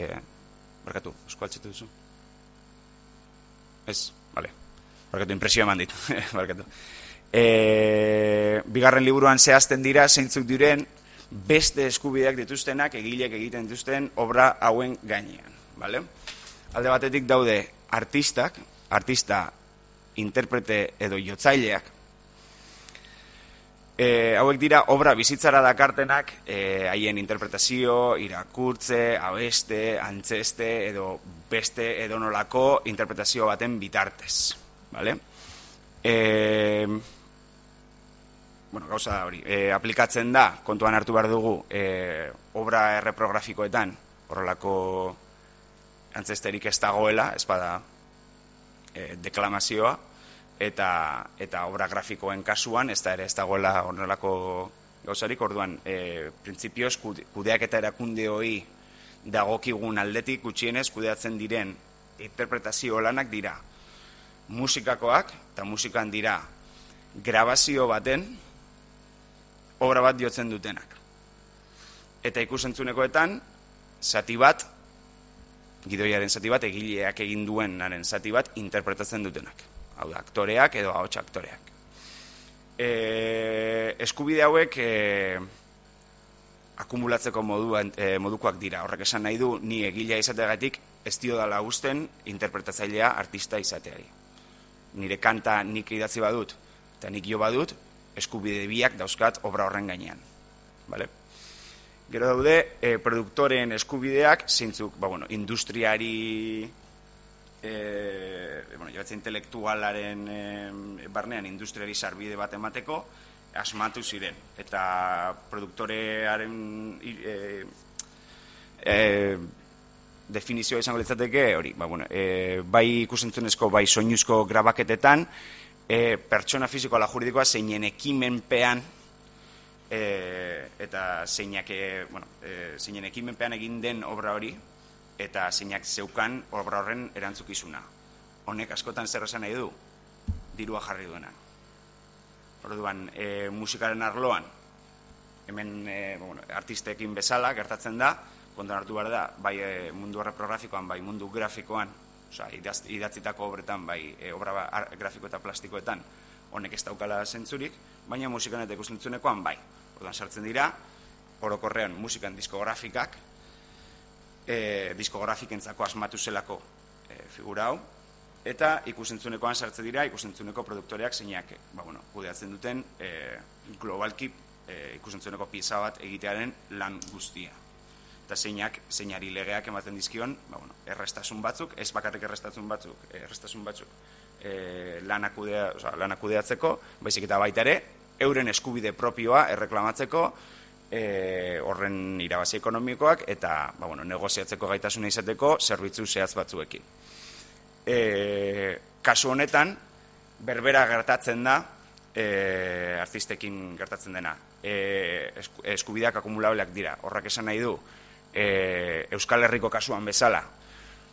S4: barkatu, eskualtzetu duzu? Ez. Barkatu, impresioa eman ditu. Barkatu. E, bigarren liburuan zehazten dira, zeintzuk diren, beste eskubideak dituztenak egilek egiten dituzten obra hauen gainean. Vale? Alde batetik daude artistak, artista interprete edo jotzaileak, e, hauek dira obra bizitzara dakartenak e, haien interpretazio, irakurtze, abeste, antzeste edo beste edonolako interpretazio baten bitartez vale? E, bueno, gauza hori, e, aplikatzen da, kontuan hartu behar dugu, e, obra erreprografikoetan, horrelako antzesterik ez dagoela, ez bada e, deklamazioa, eta, eta obra grafikoen kasuan, ez da ere ez dagoela horrelako gauzarik, orduan, e, printzipioz, kude- kudeak eta erakunde hoi dagokigun aldetik gutxienez kudeatzen diren interpretazio lanak dira musikakoak, eta musikan dira grabazio baten obra bat diotzen dutenak. Eta ikusentzunekoetan, zati bat, gidoiaren zati bat, egileak egin duenaren zati bat, interpretatzen dutenak. Hau da, aktoreak edo ahots aktoreak. E, eskubide hauek e, akumulatzeko moduan, e, modukoak dira. Horrek esan nahi du, ni egilea izateagatik ez dio dala usten interpretatzailea artista izateari. Nire kanta nik idatzi badut, eta nik jo badut, eskubide biak dauzkat obra horren gainean. Vale? Gero daude, e, produktoren eskubideak, zeintzuk, ba, bueno, industriari, e, bueno, jobatze intelektualaren e, barnean industriari sarbide bat emateko, asmatu ziren. Eta produktorearen e, e, definizioa izango litzateke hori, ba, bueno, e, bai ikusentzunezko, bai soinuzko grabaketetan, e, pertsona fisiko ala juridikoa zeinen ekimenpean e, eta zeinak e, bueno, e, zeinen ekimenpean egin den obra hori eta zeinak zeukan obra horren erantzukizuna. Honek askotan zer esan nahi du? Dirua jarri duena. Orduan, e, musikaren arloan, hemen e, bueno, artistekin bezala gertatzen da, kontuan hartu behar da, bai e, mundu reprografikoan, bai mundu grafikoan, idaz, idatzitako obretan, bai e, obra ba- ar- grafiko eta plastikoetan, honek ez daukala zentzurik, baina musikan eta ikustentzunekoan bai. Orduan sartzen dira, orokorrean musikan diskografikak, e, diskografikentzako asmatu zelako e, figura hau, eta ikusentzunekoan sartzen dira ikusentzuneko produktoreak zeinak ba, bueno, kudeatzen duten e, globalki e, ikusentzuneko pieza bat egitearen lan guztia. Eta zeinak, zeinari legeak ematen dizkion, ba, bueno, errestasun batzuk, ez bakarrik errestasun batzuk, errestasun batzuk e, lanak, kudea, oza, lanak kudeatzeko, baizik eta baita ere, euren eskubide propioa erreklamatzeko, e, horren irabazi ekonomikoak eta ba, bueno, negoziatzeko gaitasuna izateko zerbitzu zehatz batzuekin. E, kasu honetan, berbera gertatzen da, e, artistekin gertatzen dena. E, esku- eskubideak akumulableak dira. Horrak esan nahi du, e, Euskal Herriko kasuan bezala,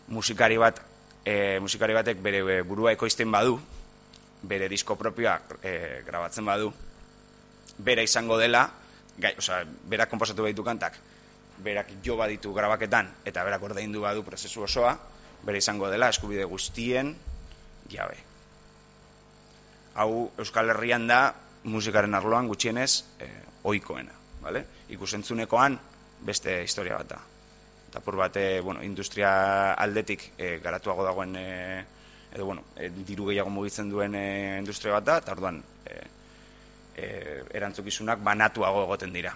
S4: musikari bat e, musikari batek bere burua ekoizten badu, bere disko propioa e, grabatzen badu, bera izango dela, gai, osea, berak konposatu baditu kantak, berak jo baditu grabaketan, eta berak ordaindu badu prozesu osoa, bera izango dela eskubide guztien jabe. Hau Euskal Herrian da musikaren arloan gutxienez eh, ohikoena, vale? Ikusentzunekoan beste historia bat da. Eta pur bate, bueno, industria aldetik eh, garatuago dagoen eh, edo bueno, eh, diru gehiago mugitzen duen eh, industria bat da, eta orduan eh, eh, erantzukizunak banatuago egoten dira.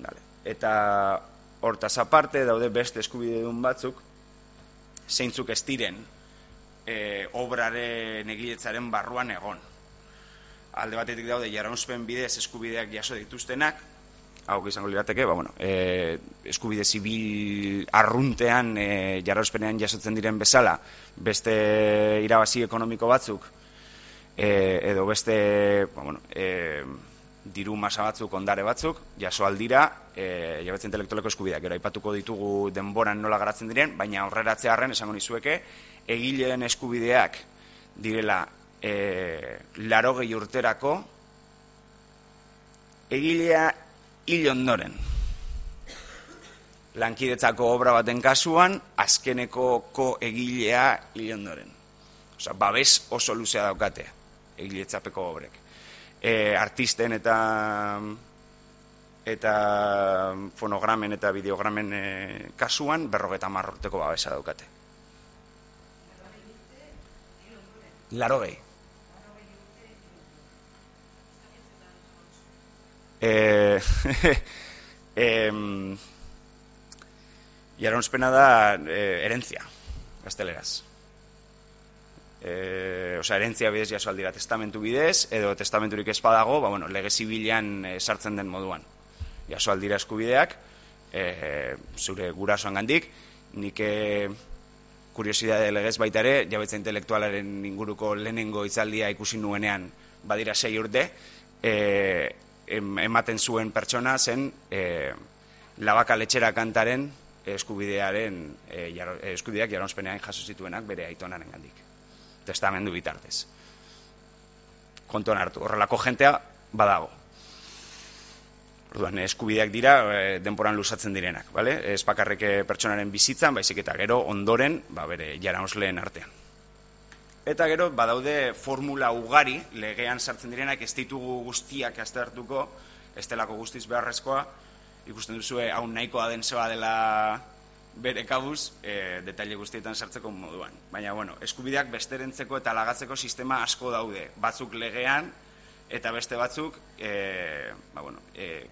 S4: Dale. Eta hortaz aparte daude beste eskubidedun batzuk, zeintzuk ez diren e, obraren egiletzaren barruan egon. Alde batetik daude jaraunspen bidez eskubideak jaso dituztenak, hau izango lirateke, ba, bueno, e, eskubide zibil arruntean e, jarrauspenean jasotzen diren bezala, beste irabazi ekonomiko batzuk, e, edo beste ba, bueno, e, diru masa batzuk, ondare batzuk, jaso aldira, e, jabetze intelektualeko eskubideak, gero aipatuko ditugu denboran nola garatzen diren, baina aurreratzearren esango nizueke, egileen eskubideak direla e, laro gehi urterako, egilea hil ondoren. Lankidetzako obra baten kasuan, azkeneko ko egilea hil ondoren. Osa, babes oso luzea daukate, egiletzapeko obrek. E, artisten eta eta fonogramen eta videogramen e, kasuan berrogeta marrorteko babesa daukate. Larogei. Eh, em, Jaraunspena da eh, herentzia, gazteleraz. Eh, osea, herentzia bidez jaso aldira testamentu bidez, edo testamenturik ez badago, ba, bueno, lege zibilean eh, sartzen den moduan. Jaso aldira eskubideak, eh, zure gurasoan gandik, nik eh, kuriosidade legez baita ere, jabetza intelektualaren inguruko lehenengo itzaldia ikusi nuenean badira sei urte, e, ematen zuen pertsona zen e, labaka letxera kantaren eskubidearen e, jaro, e, eskubideak jaronspenean jaso zituenak bere aitonaren gandik. Testamendu bitartez. Kontuan hartu, horrelako jentea badago. Orduan, eskubideak dira e, denporan lusatzen direnak, bale? Ez bakarrik eh, pertsonaren bizitzan, baizik eta gero ondoren, ba, bere jarausleen artean. Eta gero, badaude formula ugari, legean sartzen direnak, ez ditugu guztiak aztertuko, ez delako guztiz beharrezkoa, ikusten duzue, hau nahikoa den zeba dela bere kabuz, e, detaile guztietan sartzeko moduan. Baina, bueno, eskubideak besterentzeko eta lagatzeko sistema asko daude. Batzuk legean, eta beste batzuk, e, ba, bueno, e,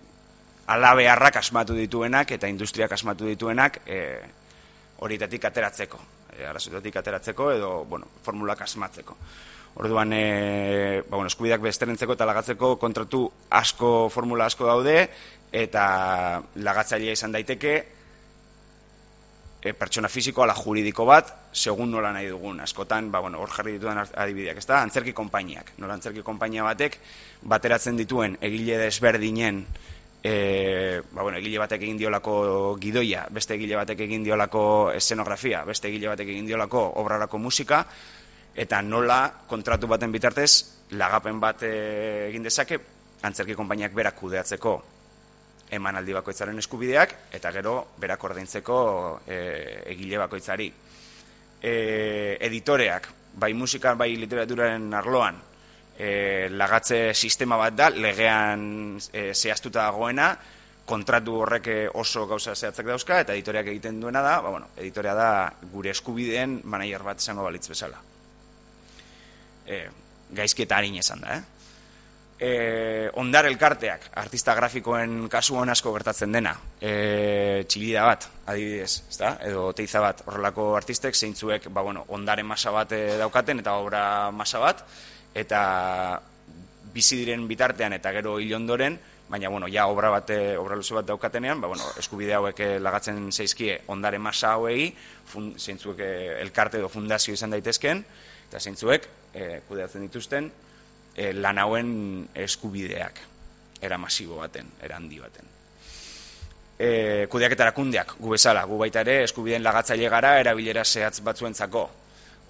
S4: alabeharrak asmatu dituenak eta industriak asmatu dituenak e, horietatik ateratzeko. E, arazoetatik ateratzeko edo, bueno, formulak asmatzeko. Orduan, e, ba, bueno, eskubideak besterentzeko eta lagatzeko kontratu asko, formula asko daude, eta lagatzailea izan daiteke, e, pertsona fisiko ala juridiko bat, segun nola nahi dugun. Askotan, ba, bueno, hor jarri dituen adibideak, ez da? Antzerki konpainiak. Nola antzerki konpainia batek, bateratzen dituen egile desberdinen, e, ba, bueno, egile batek egin diolako gidoia, beste egile batek egin diolako eszenografia, beste egile batek egin diolako obrarako musika, eta nola kontratu baten bitartez, lagapen bat e, egin dezake, antzerki konpainiak berak kudeatzeko emanaldi bakoitzaren eskubideak eta gero berak ordaintzeko e, egile bakoitzari. E, editoreak, bai musika, bai literaturaren arloan, e, lagatze sistema bat da, legean e, zehaztuta dagoena, kontratu horrek oso gauza zehatzak dauzka, eta editoreak egiten duena da, ba, bueno, editorea da gure eskubideen manager bat izango balitz bezala. E, gaizki eta harin esan da, eh? e, ondar elkarteak, artista grafikoen kasuan asko gertatzen dena, e, txilida bat, adibidez, ezta? edo teiza bat, horrelako artistek zeintzuek ba, bueno, ondaren masa bat e, daukaten eta obra masa bat, eta bizi diren bitartean eta gero hil ondoren, baina bueno, ja obra bat, obra luze bat daukatenean, ba, bueno, eskubide hauek lagatzen zaizkie ondare masa hauei, fun, zeintzuek elkarte edo fundazio izan daitezken, eta zeintzuek e, kudeatzen dituzten, e, lan hauen eskubideak era masibo baten, era handi baten. E, kudeak eta erakundeak, gu bezala, gu baita ere eskubideen lagatzaile gara erabilera zehatz batzuentzako.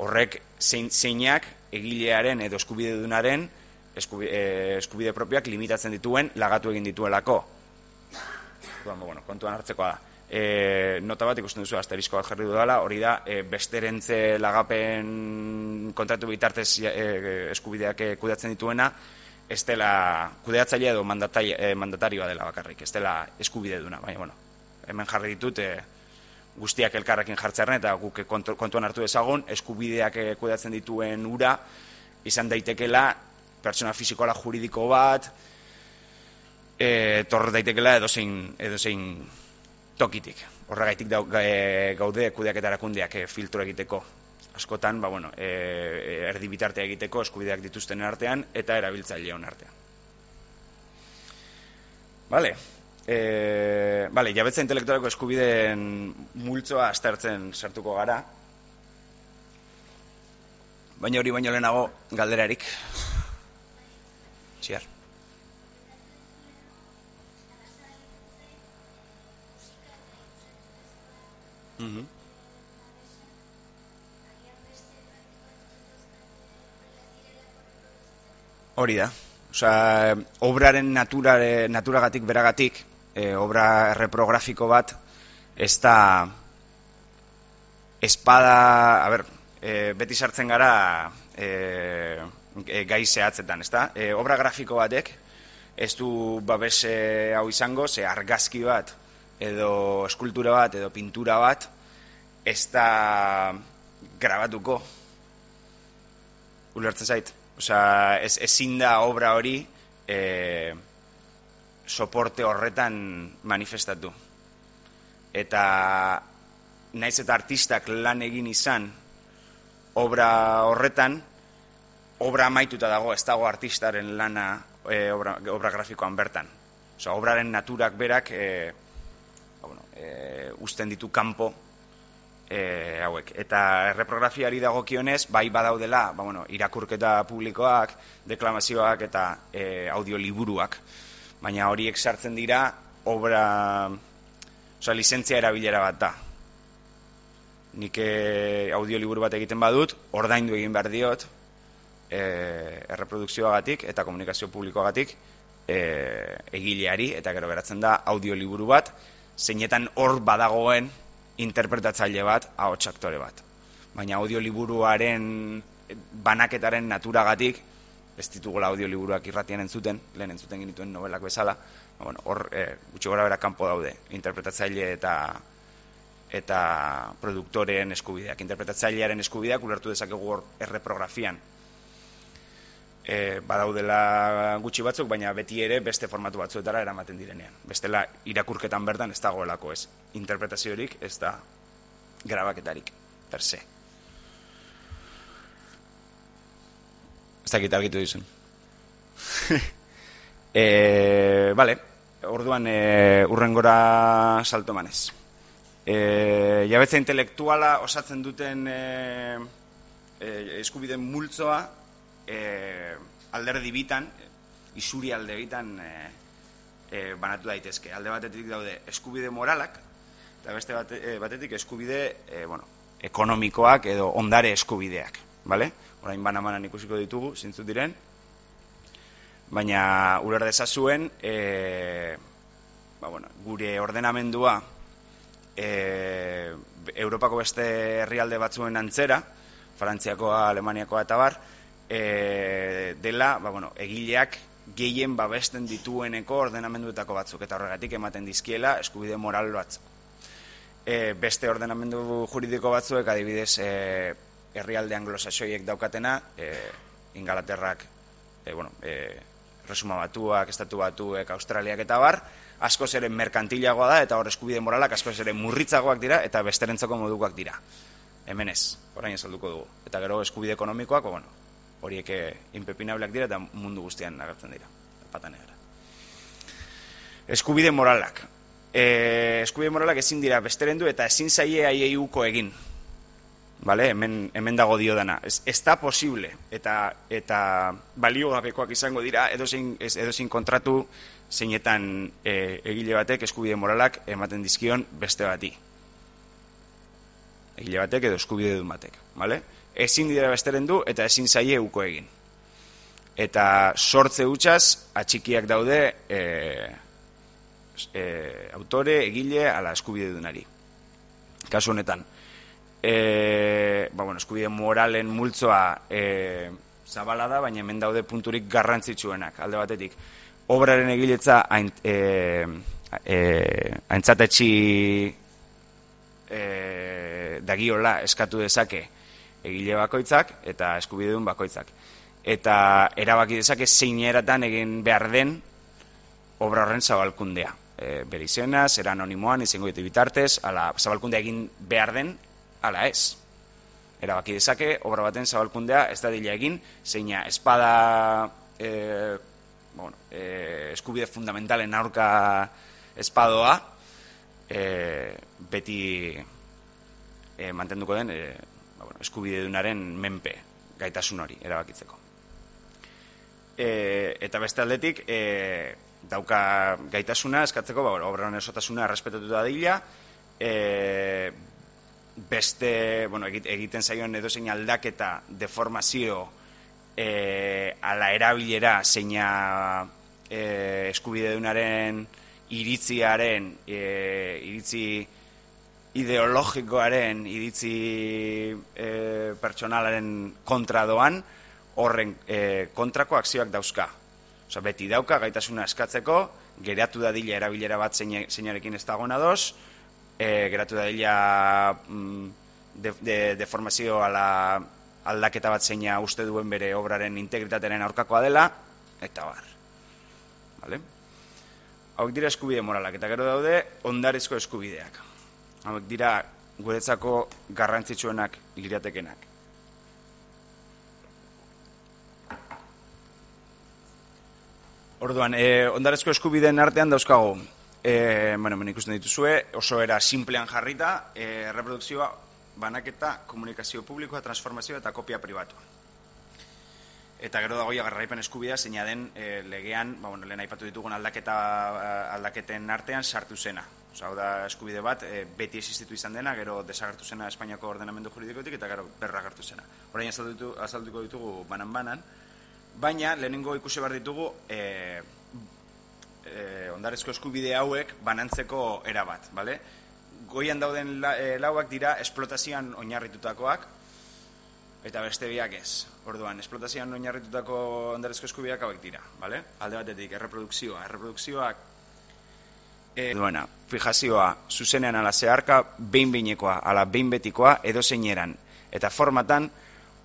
S4: Horrek zein, zeinak egilearen edo eskubide dunaren eskubide, e, eskubide propiak limitatzen dituen lagatu egin dituelako. Bueno, kontuan hartzekoa da e, nota bat ikusten duzu asterisko bat jarri dudala, hori da e, besterentze lagapen kontratu bitartez e, eskubideak kudeatzen dituena, ez dela kudeatzaile edo mandatarioa dela bakarrik, ez dela eskubide duna, baina bueno, hemen jarri ditut e, guztiak elkarrekin jartzearen eta guk kontuan hartu ezagun, eskubideak e, kudeatzen dituen ura, izan daitekela pertsona fizikoala juridiko bat, e, torre daitekela edozein, edozein tokitik. Horregaitik e, gaude kudeak eta erakundeak e, filtro egiteko. Askotan, ba, bueno, e, erdi bitartea egiteko eskubideak dituzten artean eta erabiltzaile hon artean. Vale. E, vale, jabetza intelektualeko eskubideen multzoa astartzen sartuko gara. Baina hori baino lehenago galderarik. Txiar. Mm Hori da. Osa, obraren natura, naturagatik, beragatik, e, obra reprografiko bat, ez da espada, a ber, e, beti sartzen gara e, e, gai zehatzetan, ez da? E, obra grafiko batek, ez du babese hau izango, ze argazki bat, edo eskultura bat, edo pintura bat, ez da grabatuko. Ulertzen zait. Osa, ez, ezin da obra hori e, soporte horretan manifestatu. Eta naiz eta artistak lan egin izan obra horretan, obra amaituta dago, ez dago artistaren lana e, obra, obra grafikoan bertan. Osa, obraren naturak berak e, e, usten ditu kanpo e, hauek. Eta erreprografiari dagokionez, bai badaudela, ba, bueno, irakurketa publikoak, deklamazioak eta e, audioliburuak. Baina horiek sartzen dira, obra, oza, lizentzia erabilera bat da. Nik e, audioliburu bat egiten badut, ordaindu egin behar diot, e, erreprodukzioagatik eta komunikazio publikoagatik e, egileari, eta gero geratzen da audioliburu bat, zeinetan hor badagoen interpretatzaile bat, ahots aktore bat. Baina audioliburuaren banaketaren naturagatik, ez ditugula audioliburuak irratian entzuten, lehen entzuten genituen novelak bezala, ba, bueno, hor e, gutxi gora bera kanpo daude, interpretatzaile eta eta produktoreen eskubideak. Interpretatzailearen eskubideak ulertu dezakegu hor erreprografian. E, badaudela gutxi batzuk, baina beti ere beste formatu batzuetara eramaten direnean. Bestela irakurketan bertan ez dagoelako ez. Interpretaziorik ez da grabaketarik, per se. Ez dakit argitu dizun. e, vale, orduan e, urrengora salto manez. E, jabetza intelektuala osatzen duten e, e, eskubiden multzoa e, alderdi bitan, isuri alde bitan e, e, banatu daitezke. Alde batetik daude eskubide moralak, eta beste bate, batetik eskubide e, bueno, ekonomikoak edo ondare eskubideak. Vale? Orain banamanan ikusiko ditugu, zintzu diren, baina uler dezazuen e, ba, bueno, gure ordenamendua e, Europako beste herrialde batzuen antzera, Frantziakoa, Alemaniakoa eta bar, e, dela, ba, bueno, egileak gehien babesten ditueneko ordenamenduetako batzuk, eta horregatik ematen dizkiela eskubide moral batzuk. E, beste ordenamendu juridiko batzuek, adibidez, e, herrialde anglosaxoiek daukatena, e, ingalaterrak, e, bueno, e, resuma batuak, estatu batuek, australiak eta bar, askoz ere merkantilagoa da, eta hor eskubide moralak askoz ere murritzagoak dira, eta besterentzako modukoak dira. Hemen ez, orain esalduko dugu. Eta gero eskubide ekonomikoak, bueno, horiek inpepinableak dira, eta mundu guztian agertzen dira. Pata negra. Eskubide moralak. E, eskubide moralak ezin dira besterendu eta ezin zaie aieiuko egin. Vale, hemen, hemen dago dio dana. Ez, ez da posible eta, eta baliogabekoak izango dira edozein, edozein kontratu zeinetan e, egile batek eskubide moralak ematen dizkion beste bati. Egile batek edo eskubide du batek. Vale? Ezin dira besteren du eta ezin zaie uko egin. Eta sortze utxaz atxikiak daude e, e, autore, egile, ala eskubide dunari. Kasu honetan, e, ba, bueno, eskubide moralen multzoa e, zabala da, baina hemen daude punturik garrantzitsuenak, alde batetik. Obraren egiletza hain, e, e, haintzatetxi e, dagiola eskatu dezake egile bakoitzak eta eskubidedun bakoitzak. Eta erabaki dezake zein eratan egin behar den obra horren zabalkundea. E, bere izena, zera anonimoan, izango ditu bitartez, ala, zabalkundea egin behar den ala ez. Erabaki dezake, obra baten zabalkundea ez da dila egin, zeina espada e, bueno, e, eskubide fundamentalen aurka espadoa e, beti e, mantenduko den e, ba, bueno, eskubide dunaren menpe gaitasun hori erabakitzeko. E, eta beste aldetik, e, dauka gaitasuna eskatzeko, ba, obra honen esotasuna errespetatuta dila, e, beste, bueno, egiten zaion edo zein aldaketa deformazio e, ala erabilera zeina e, eskubide dunaren iritziaren e, iritzi ideologikoaren iritzi e, pertsonalaren kontra doan horren e, kontrako akzioak dauzka. Osa, beti dauka gaitasuna eskatzeko, geratu da dila erabilera bat zeinarekin ez dagoena doz, e, geratu da dila mm, de, de, deformazio ala aldaketa bat zeina uste duen bere obraren integritatearen aurkakoa dela, eta bar. Vale? Hauek dira eskubide moralak, eta gero daude ondarezko eskubideak. Hauek dira guretzako garrantzitsuenak liratekenak. Orduan, eh, ondarezko eskubideen artean dauzkago, e, bueno, men ikusten dituzue, oso era simplean jarrita, e, reprodukzioa banaketa, komunikazio publikoa, transformazioa eta kopia pribatua. Eta gero dagoia garraipen eskubidea, zeina den e, legean, ba, bueno, lehen aipatu ditugun aldaketa, eh, aldaketen artean sartu zena. Osa, hau da eskubide bat, e, beti existitu izan dena, gero desagertu zena Espainiako ordenamendu juridikotik, eta gero berra gertu zena. Horain azalduko ditugu banan-banan, baina lehenengo ikusi behar ditugu e, e, ondarezko eskubide hauek banantzeko era bat, bale? Goian dauden la, e, lauak dira esplotazioan oinarritutakoak, eta beste biak ez. Orduan, esplotazioan oinarritutako ondarezko eskubideak hauek dira, bale? Alde batetik, erreprodukzioa. Erreprodukzioak e, duena, fijazioa, zuzenean ala zeharka, behin behinekoa, ala behin betikoa, edo zeineran. Eta formatan,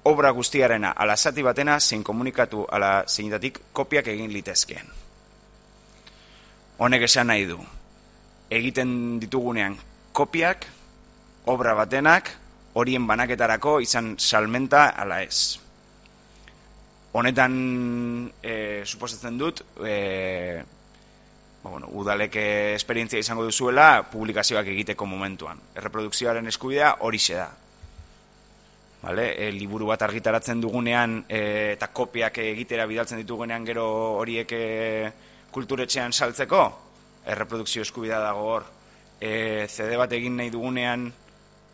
S4: obra guztiarena ala zati batena, zein komunikatu ala zeinetatik kopiak egin litezkeen. Honek esan nahi du, egiten ditugunean kopiak, obra batenak, horien banaketarako izan salmenta ala ez honetan e, suposatzen dut e, ba, bueno, udaleke esperientzia izango duzuela publikazioak egiteko momentuan. Erreprodukzioaren eskubidea hori da. Vale? E, liburu bat argitaratzen dugunean e, eta kopiak egitera bidaltzen ditugunean gero horiek e, kulturetxean saltzeko, erreprodukzio eskubidea dago hor. E, CD bat egin nahi dugunean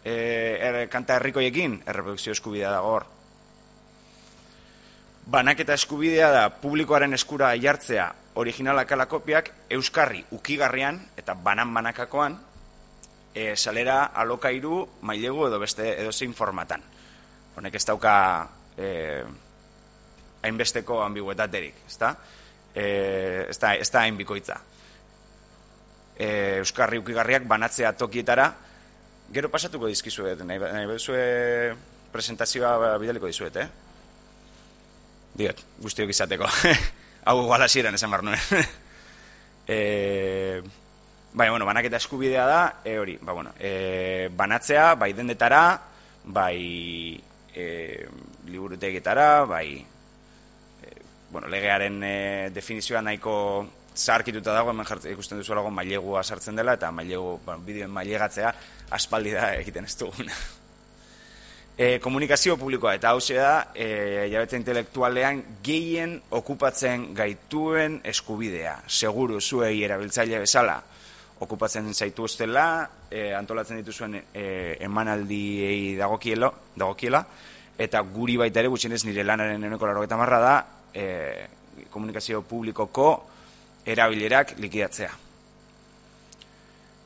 S4: e, er, kanta herrikoiekin, erreprodukzio eskubidea dago hor banaketa eskubidea da publikoaren eskura jartzea originalak ala kopiak euskarri ukigarrian eta banan banakakoan e, salera alokairu mailegu edo beste edo zein formatan. Honek ez dauka e, hainbesteko ambiguetaterik, ezta? E, ez da, ez da hainbikoitza. E, euskarri ukigarriak banatzea tokietara, gero pasatuko dizkizuet, nahi, nahi presentazioa bidaliko dizuet, eh? diot, guztiok izateko. Hau igual hasieran esan bar nuen. e, bai, bueno, banaketa eskubidea da, e, hori, ba, bueno, e, banatzea, bai dendetara, bai e, liburutegietara, bai bueno, legearen e, definizioa nahiko zaharkituta dago, hemen jartzen ikusten duzu lagun mailegua sartzen dela, eta mailegu, bueno, bideoen mailegatzea aspaldi da egiten ez duguna e, komunikazio publikoa eta hau da e, jabetza intelektualean gehien okupatzen gaituen eskubidea. Seguru zuei erabiltzaile bezala okupatzen zaitu ustela, e, antolatzen dituzuen e, emanaldiei dagokielo, dagokiela, eta guri baita ere gutxienez nire lanaren eneko laro marra da e, komunikazio publikoko erabilerak likidatzea.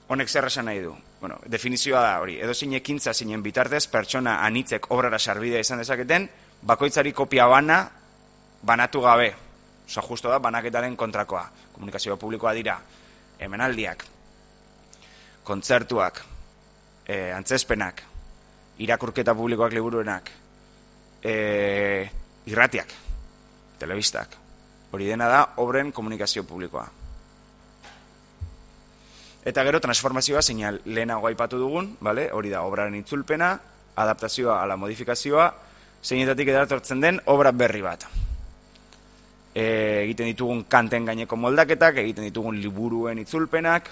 S4: Honek zer esan nahi du? bueno, definizioa da hori, edo ekintza zeinen bitartez, pertsona anitzek obrara sarbidea izan dezaketen, bakoitzari kopia bana, banatu gabe. Osa, justo da, banaketaren kontrakoa. Komunikazio publikoa dira, hemenaldiak, kontzertuak, e, antzespenak, irakurketa publikoak liburuenak, e, irratiak, telebistak. Hori dena da, obren komunikazio publikoa. Eta gero transformazioa seinal lehenago aipatu dugun, vale? hori da obraren itzulpena, adaptazioa ala modifikazioa, zeinetatik edatortzen den obra berri bat. E, egiten ditugun kanten gaineko moldaketak, egiten ditugun liburuen itzulpenak,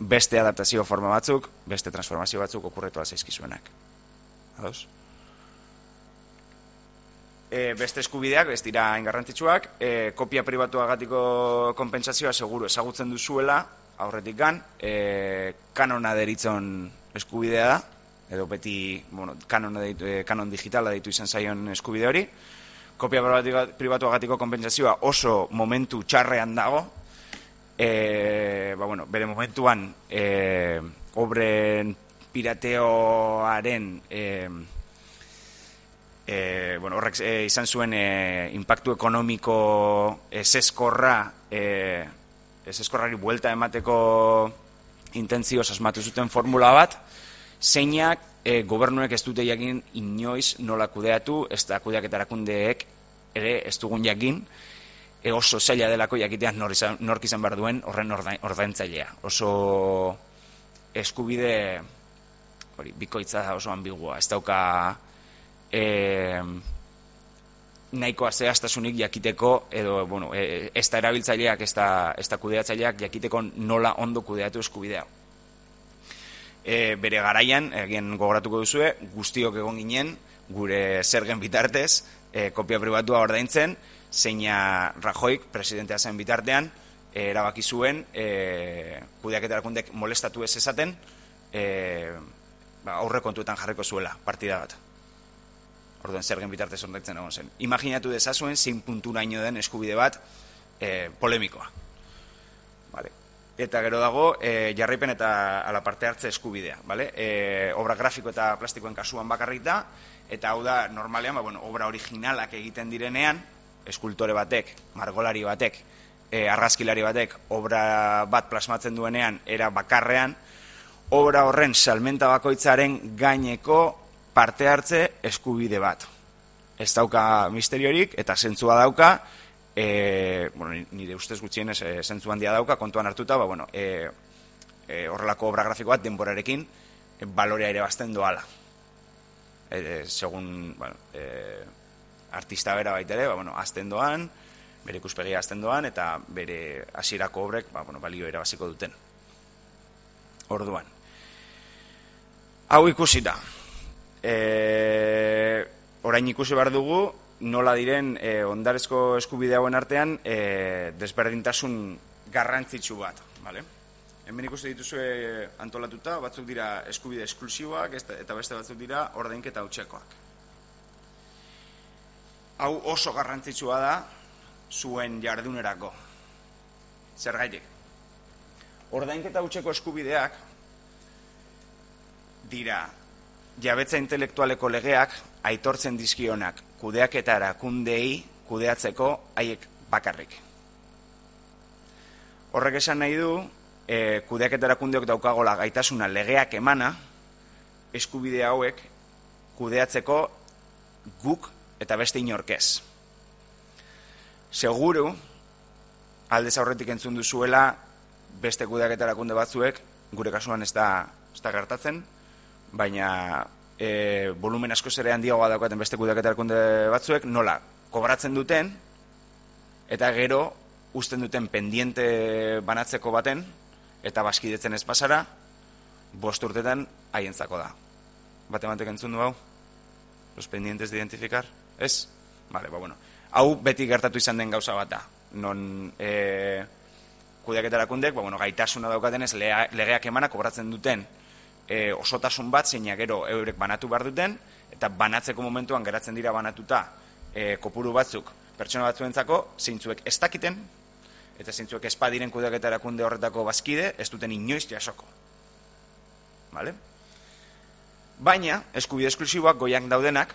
S4: beste adaptazio forma batzuk, beste transformazio batzuk okurretua zaizkizuenak. Ados? E, beste eskubideak, ez dira ingarrantzitsuak, e, kopia pribatuagatiko kompensazioa seguru ezagutzen duzuela, aurretik gan, e, kanona deritzen eskubidea da, edo beti, bueno, kanona deitu, e, kanon digitala ditu izan zaion eskubide hori, kopia pribatu agatiko kompensazioa oso momentu txarrean dago, e, ba, bueno, bere momentuan e, obren pirateoaren e, e, bueno, horrek e, izan zuen e, impactu ekonomiko eseskorra e, ez eskorrari buelta emateko intentzioz asmatu zuten formula bat, zeinak e, gobernuek ez dute jakin inoiz nola kudeatu, ez da kudeaketarakundeek ere ez dugun jakin, e, oso zaila delako jakitean nor izan, nork izan behar duen horren ordaintzailea. Oso eskubide hori, bikoitza oso ambigua. Ez dauka e, nahikoa zehaztasunik jakiteko, edo, bueno, e, ez da erabiltzaileak, ez da, ez da kudeatzaileak jakiteko nola ondo kudeatu eskubidea. e, bere garaian, egin gogoratuko duzue, guztiok egon ginen, gure zergen bitartez, e, kopia pribatua ordaintzen, zeina Rajoik, presidentea zen bitartean, e, erabaki zuen, e, kudeaketerakundek molestatu ez esaten, e, ba, aurre kontuetan jarriko zuela, partida bat. Orduan, zergen bitartez ordaintzen egon zen. Imaginatu dezazuen, zein punturaino den eskubide bat e, polemikoa. Vale. Eta gero dago, e, jarraipen eta ala parte hartze eskubidea. Vale? E, obra grafiko eta plastikoen kasuan bakarrik da, eta hau da, normalean, ba, bueno, obra originalak egiten direnean, eskultore batek, margolari batek, e, argazkilari batek, obra bat plasmatzen duenean, era bakarrean, obra horren salmenta bakoitzaren gaineko parte hartze eskubide bat. Ez dauka misteriorik eta zentzua dauka, e, bueno, nire ustez gutxienez e, zentzu handia dauka, kontuan hartuta, ba, bueno, e, e, horrelako obra grafiko bat denborarekin e, balorea ere bazten doala. E, e, segun, bueno, e, artista bera baita ere, ba, bueno, azten doan, bere ikuspegia azten doan, eta bere hasierako obrek, ba, bueno, balio ere basiko duten. Orduan. Hau ikusita. E, orain ikusi behar dugu, nola diren e, ondarezko eskubide hauen artean e, desberdintasun garrantzitsu bat, vale? Hemen ikusi dituzue antolatuta, batzuk dira eskubide esklusiboak eta beste batzuk dira ordainketa utxekoak. Hau oso garrantzitsua da zuen jardunerako. Zer gaitik? Ordainketa utxeko eskubideak dira jabetza intelektualeko legeak aitortzen dizkionak kudeaketara kundei kudeatzeko haiek bakarrik. Horrek esan nahi du, e, kudeaketara kundeok daukagola gaitasuna legeak emana, eskubide hauek kudeatzeko guk eta beste inorkez. Seguru, aldez aurretik entzun duzuela, beste kudeaketara kunde batzuek, gure kasuan ez da, ez da gertatzen, baina e, volumen asko zere handiagoa daukaten beste kudeaketarakunde batzuek, nola, kobratzen duten, eta gero, usten duten pendiente banatzeko baten, eta baskidetzen ez pasara, bost urtetan haientzako da. Bate batek entzun du hau? Los pendientes de identificar? Ez? Vale, ba, bueno. Hau beti gertatu izan den gauza bata. Non e, kudeaketarakundek, ba, bueno, gaitasuna daukaten ez legeak emana kobratzen duten e, osotasun bat zeina gero eurek banatu behar duten, eta banatzeko momentuan geratzen dira banatuta e, kopuru batzuk pertsona batzuentzako zeintzuek ez dakiten, eta zeintzuek espadiren kudeaketa erakunde horretako bazkide, ez duten inoiz jasoko. Vale? Baina, eskubide esklusiboak goiak daudenak,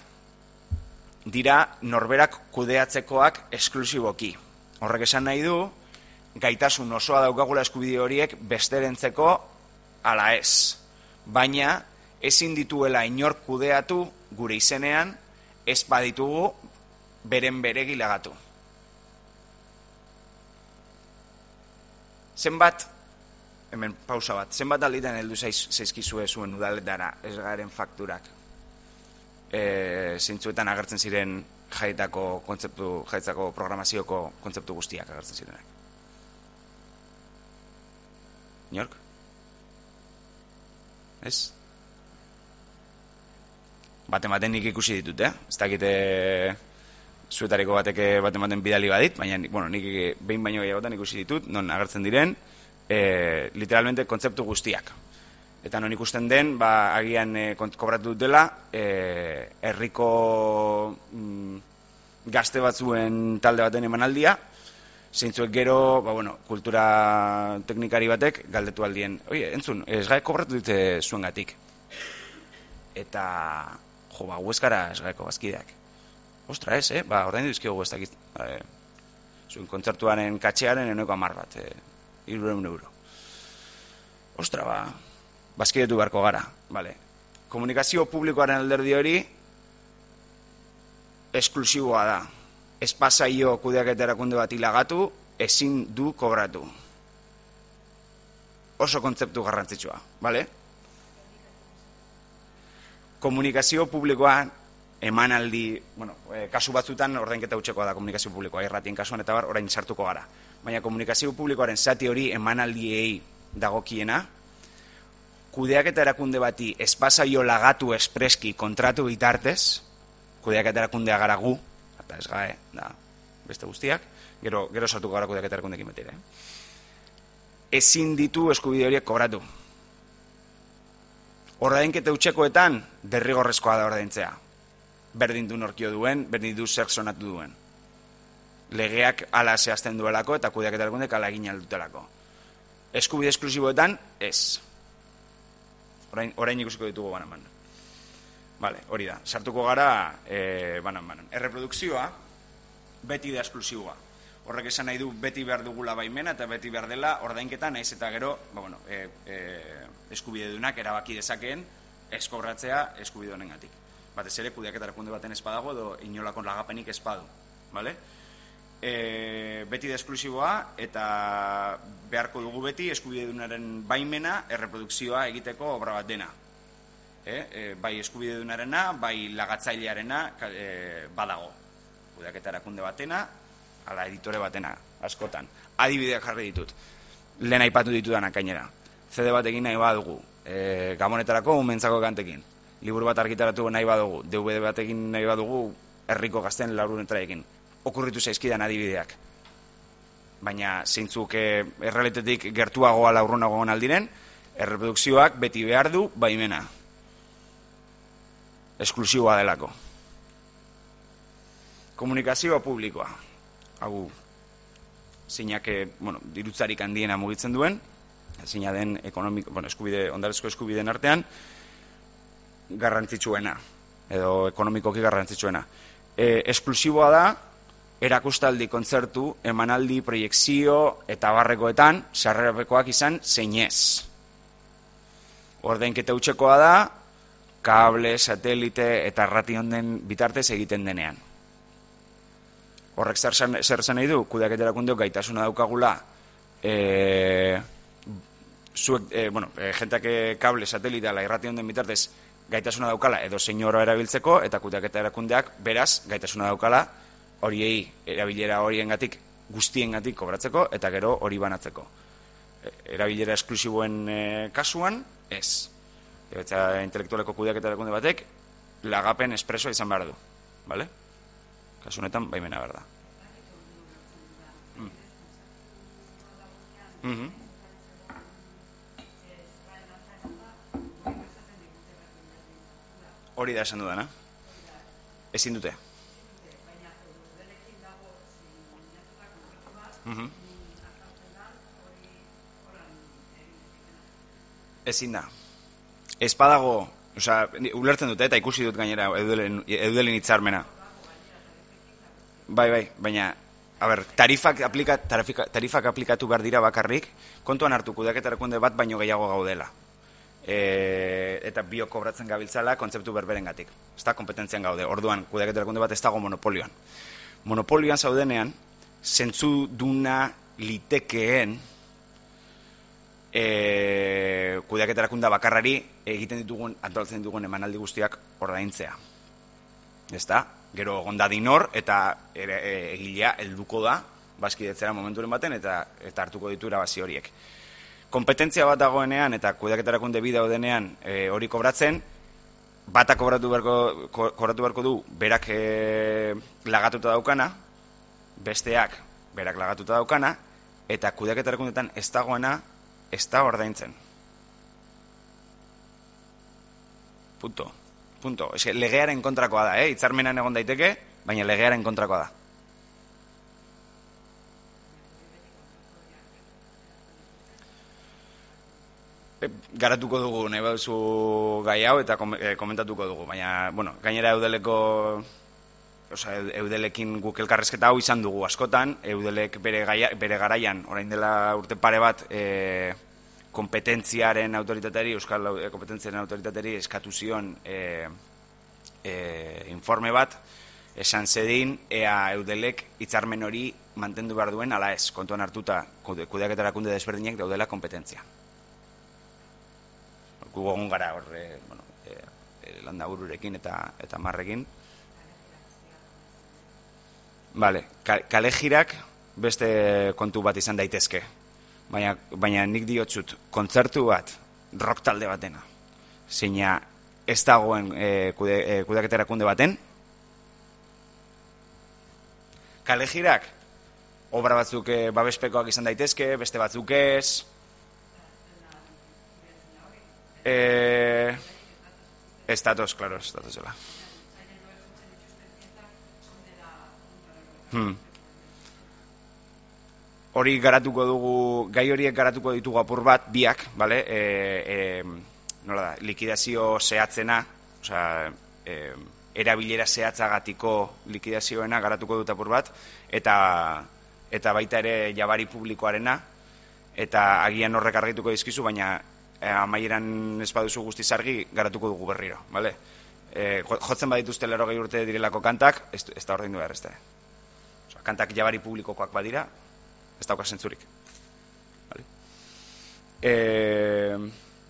S4: dira norberak kudeatzekoak esklusiboki. Horrek esan nahi du, gaitasun osoa daukagula eskubide horiek besterentzeko ala ez baina ezin dituela inor kudeatu gure izenean ez baditugu beren bere gilagatu. Zenbat, hemen pausa bat, zenbat alditan heldu zaizkizue zuen udaletara ez garen fakturak? E, zeintzuetan agertzen ziren jaitako kontzeptu, jaitzako programazioko kontzeptu guztiak agertzen zirenak. York? Ez? Bate maten nik ikusi ditut, eh? Ez dakite zuetariko bateke bate maten bidali badit, baina bueno, nik behin baino gehiagotan ikusi ditut, non agertzen diren, e, literalmente kontzeptu guztiak. Eta non ikusten den, ba, agian e, kobratu dutela, e, herriko mm, gazte batzuen talde baten emanaldia, zeintzuek gero, ba, bueno, kultura teknikari batek galdetu aldien, oie, entzun, ez gai kobratu dute zuen. Eta, jo, ba, hueskara ez gaiko bazkideak. Ostra, ez, eh? Ba, ordain duzkio huestakit. Ba, e, zuen kontzertuaren katxearen enoeko amar bat, e, irreun euro. Ostra, ba, bazkidetu beharko gara, bale. Komunikazio publikoaren alderdi hori, esklusiboa da, ez pasaio kudeak erakunde bat ilagatu, ezin du kobratu. Oso kontzeptu garrantzitsua, bale? Komunikazio publikoan emanaldi, bueno, e, kasu batzutan ordainketa utxekoa da komunikazio publikoa, erratien kasuan eta bar, orain sartuko gara. Baina komunikazio publikoaren zati hori emanaldiei dagokiena, kudeaketa erakunde bati espazaio lagatu espreski kontratu bitartez, kudeaketa erakundea gara gu, eta ez gae, da, beste guztiak, gero, gero sartuko gara kudeaketa erakundekin betire. Ezin ditu eskubide horiek kobratu. Ordainketa utxekoetan, derrigorrezkoa da ordaintzea. Berdin du norkio duen, berdin du zer sonatu duen. Legeak ala zehazten duelako eta kudeaketa erakundek ala egin aldutelako. Eskubide esklusiboetan, ez. Orain, orain ikusiko ditugu banan. Vale, hori da. Sartuko gara e, banan banan. Erreprodukzioa, beti da esklusiboa. Horrek esan nahi du beti behar dugula baimena eta beti behar dela ordainketa naiz eta gero, ba, bueno, e, e, eskubide dunak erabaki dezakeen eskobratzea eskubide honengatik. Batez ere kudeaketa erakunde baten espadago edo inolako lagapenik espadu, vale? E, beti da esklusiboa eta beharko dugu beti eskubide dunaren baimena erreprodukzioa egiteko obra bat dena. E, e, bai eskubide dunarena, bai lagatzailearena e, badago. Kudeaketa erakunde batena, ala editore batena, askotan. Adibideak jarri ditut. Lehen aipatu ditudanak gainera. CD bat egin nahi badugu, e, gamonetarako umentzako kantekin. Liburu bat argitaratu nahi badugu, DVD bat egin nahi badugu, herriko gazten laurunetara egin. Okurritu zaizkidan adibideak. Baina zeintzuk e, errealitetik gertuagoa laurrunago aldiren, erreprodukzioak beti behar du baimena. Esklusiboa delako. Komunikazioa publikoa. Hau, zeinak, eh, bueno, dirutzarik handiena mugitzen duen, zeina den ekonomiko, bueno, eskubide, ondarezko eskubideen artean, garrantzitsuena, edo ekonomikoki garrantzitsuena. E, esklusiboa da, erakustaldi, kontzertu, emanaldi, proiekzio eta barrekoetan, sarrerapekoak izan zeinez. Ordeinketa utxekoa da, kable, satelite eta ration den bitartez egiten denean. Horrek zer, zer zen nahi du, kudeaketa erakundeok gaitasuna daukagula, e, zuek, e, bueno, e, jentak e, kable, satelite, ala irration den bitartez gaitasuna daukala edo senyora erabiltzeko, eta kudeaketa erakundeak beraz gaitasuna daukala horiei erabilera horiengatik guztiengatik kobratzeko eta gero hori banatzeko. E, erabilera esklusiboen e, kasuan, ez. Eta intelektualeko kudeaketa erakunde batek lagapen espresoa izan behar du. Vale? Kasu honetan baimena behar da. Mm. Mhm. Hori da esan dudana. Ezin dute. Mhm. Ezin da. Osea, ni- ulertzen dute eta ikusi dut gainera eudelen, eudelen hitzarmena. Bai, bai, baina, a ber, tarifak, aplika, tarifika, tarifak aplikatu behar dira bakarrik, kontuan hartu kudeaketa erakunde bat baino gehiago gaudela. E, eta bio kobratzen gabiltzala kontzeptu berberengatik. Ez da, kompetentzian gaude. Orduan, kudeaketa erakunde bat ez dago monopolioan. Monopolioan zaudenean, zentzu duna litekeen e, kudeaketa erakunda bakarrari egiten ditugun, antolatzen ditugun emanaldi guztiak ordaintzea. Ezta? Gero gonda dinor eta ere, e, egilea helduko da baskidetzera momenturen baten eta eta hartuko ditu irabazi horiek. Kompetentzia bat dagoenean eta kudeaketa erakunde bi daudenean e, hori kobratzen, bata kobratu beharko, ko- kobratu beharko du berak e, lagatuta daukana, besteak berak lagatuta daukana, eta kudeaketa erakundetan ez dagoena ez da ordaintzen. Punto. Punto. Eske, legearen kontrakoa da, eh? Itzarmenan egon daiteke, baina legearen kontrakoa da. E, garatuko dugu nahi baduzu gai hau eta kom- e, komentatuko dugu, baina, bueno, gainera eudeleko Osa, eudelekin guk elkarrezketa hau izan dugu askotan, eudelek bere, gaia, bere garaian, orain dela urte pare bat, e, kompetentziaren autoritateari, Euskal Au- e, kompetentziaren autoritateari eskatu zion e, e, informe bat, esan zedin, ea eudelek hitzarmen hori mantendu behar duen, ala ez, kontuan hartuta, kude- kudeaketa erakunde desberdinek daudela kompetentzia. Gu egon gara hor, e, bueno, e, e, landabururekin eta, eta marrekin, Vale, ka- kalejirak beste kontu bat izan daitezke. Baina, baina nik diotzut, kontzertu bat rock talde batena. Zeina ez dagoen e, kude, e, kudeaketa erakunde baten. Kale jirak, obra batzuk e, babespekoak izan daitezke, beste batzuk ez. E, estatos, claro, estatos dela. Hmm. Hori garatuko dugu, gai horiek garatuko ditugu apur bat, biak, bale? E, e, nola da, likidazio zehatzena, osea, e, erabilera zehatzagatiko likidazioena garatuko dut apur bat, eta, eta baita ere jabari publikoarena, eta agian horrek argituko dizkizu, baina e, amaieran ez baduzu guztiz argi, garatuko dugu berriro, bale? E, jotzen badituzte lero gehi urte direlako kantak, ez, ez da ordein du behar, ez da. Osea, kantak jabari publikokoak badira, ez dauka zentzurik. Vale. E,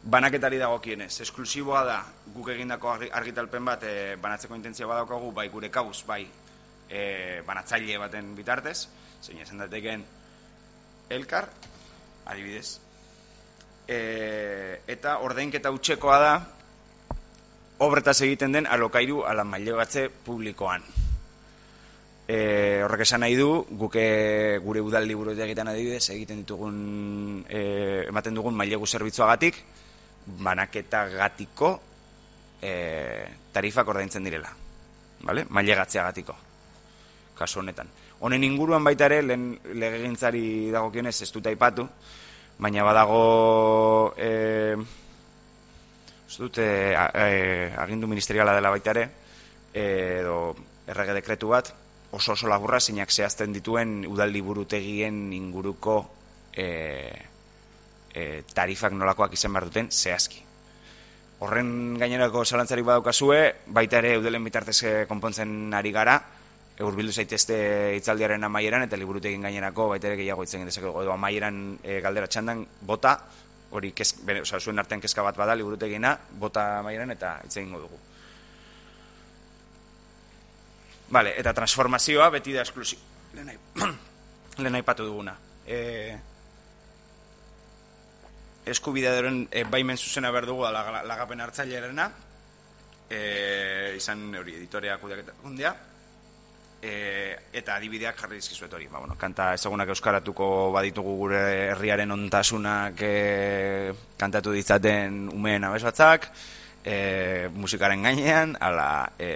S4: banaketari dagokienez, esklusiboa da guk egindako argi- argitalpen bat e, banatzeko intentzia badaukagu, bai gure kauz, bai e, banatzaile baten bitartez, zein esan dateken elkar, adibidez. E, eta ordainketa utxekoa da, obretaz egiten den alokairu ala mailegatze publikoan. E, horrek esan nahi du, guke gure udal liburu egiten adibidez, egiten ditugun, e, ematen dugun mailegu zerbitzuagatik, banaketa gatiko e, tarifak ordaintzen direla. Vale? Mailegatzea gatiko. Kasu honetan. Honen inguruan baita ere, lehen legegintzari dagokionez ez dut aipatu, baina badago e, ez dut e, agindu ministeriala dela baita ere, e, edo errege dekretu bat, oso oso laburra zeinak zehazten dituen udaldi burutegien inguruko e, e, tarifak nolakoak izan behar duten zehazki. Horren gainerako zalantzarik badaukazue, baita ere eudelen bitartez eh, konpontzen ari gara, urbildu zaitezte hitzaldiaren amaieran eta liburutegin gainerako baita ere gehiago itzen dezakegu edo amaieran e, galdera txandan bota, hori kesk, bene, oza, zuen artean kezka bat bada liburutegina, bota amaieran eta hitz egingo dugu. Vale, eta transformazioa beti da esklusi... Lehen aip- lehen aipatu duguna. E, eskubidearen e, baimen zuzena behar dugu la- lagapen hartzailearena, e, izan hori editoreak kudeaketa e, eta adibideak jarri dizkizuet hori. Ba, bueno, kanta ezagunak euskaratuko baditugu gure herriaren ontasunak e, kantatu ditzaten umeen abez batzak, e, musikaren gainean, ala e,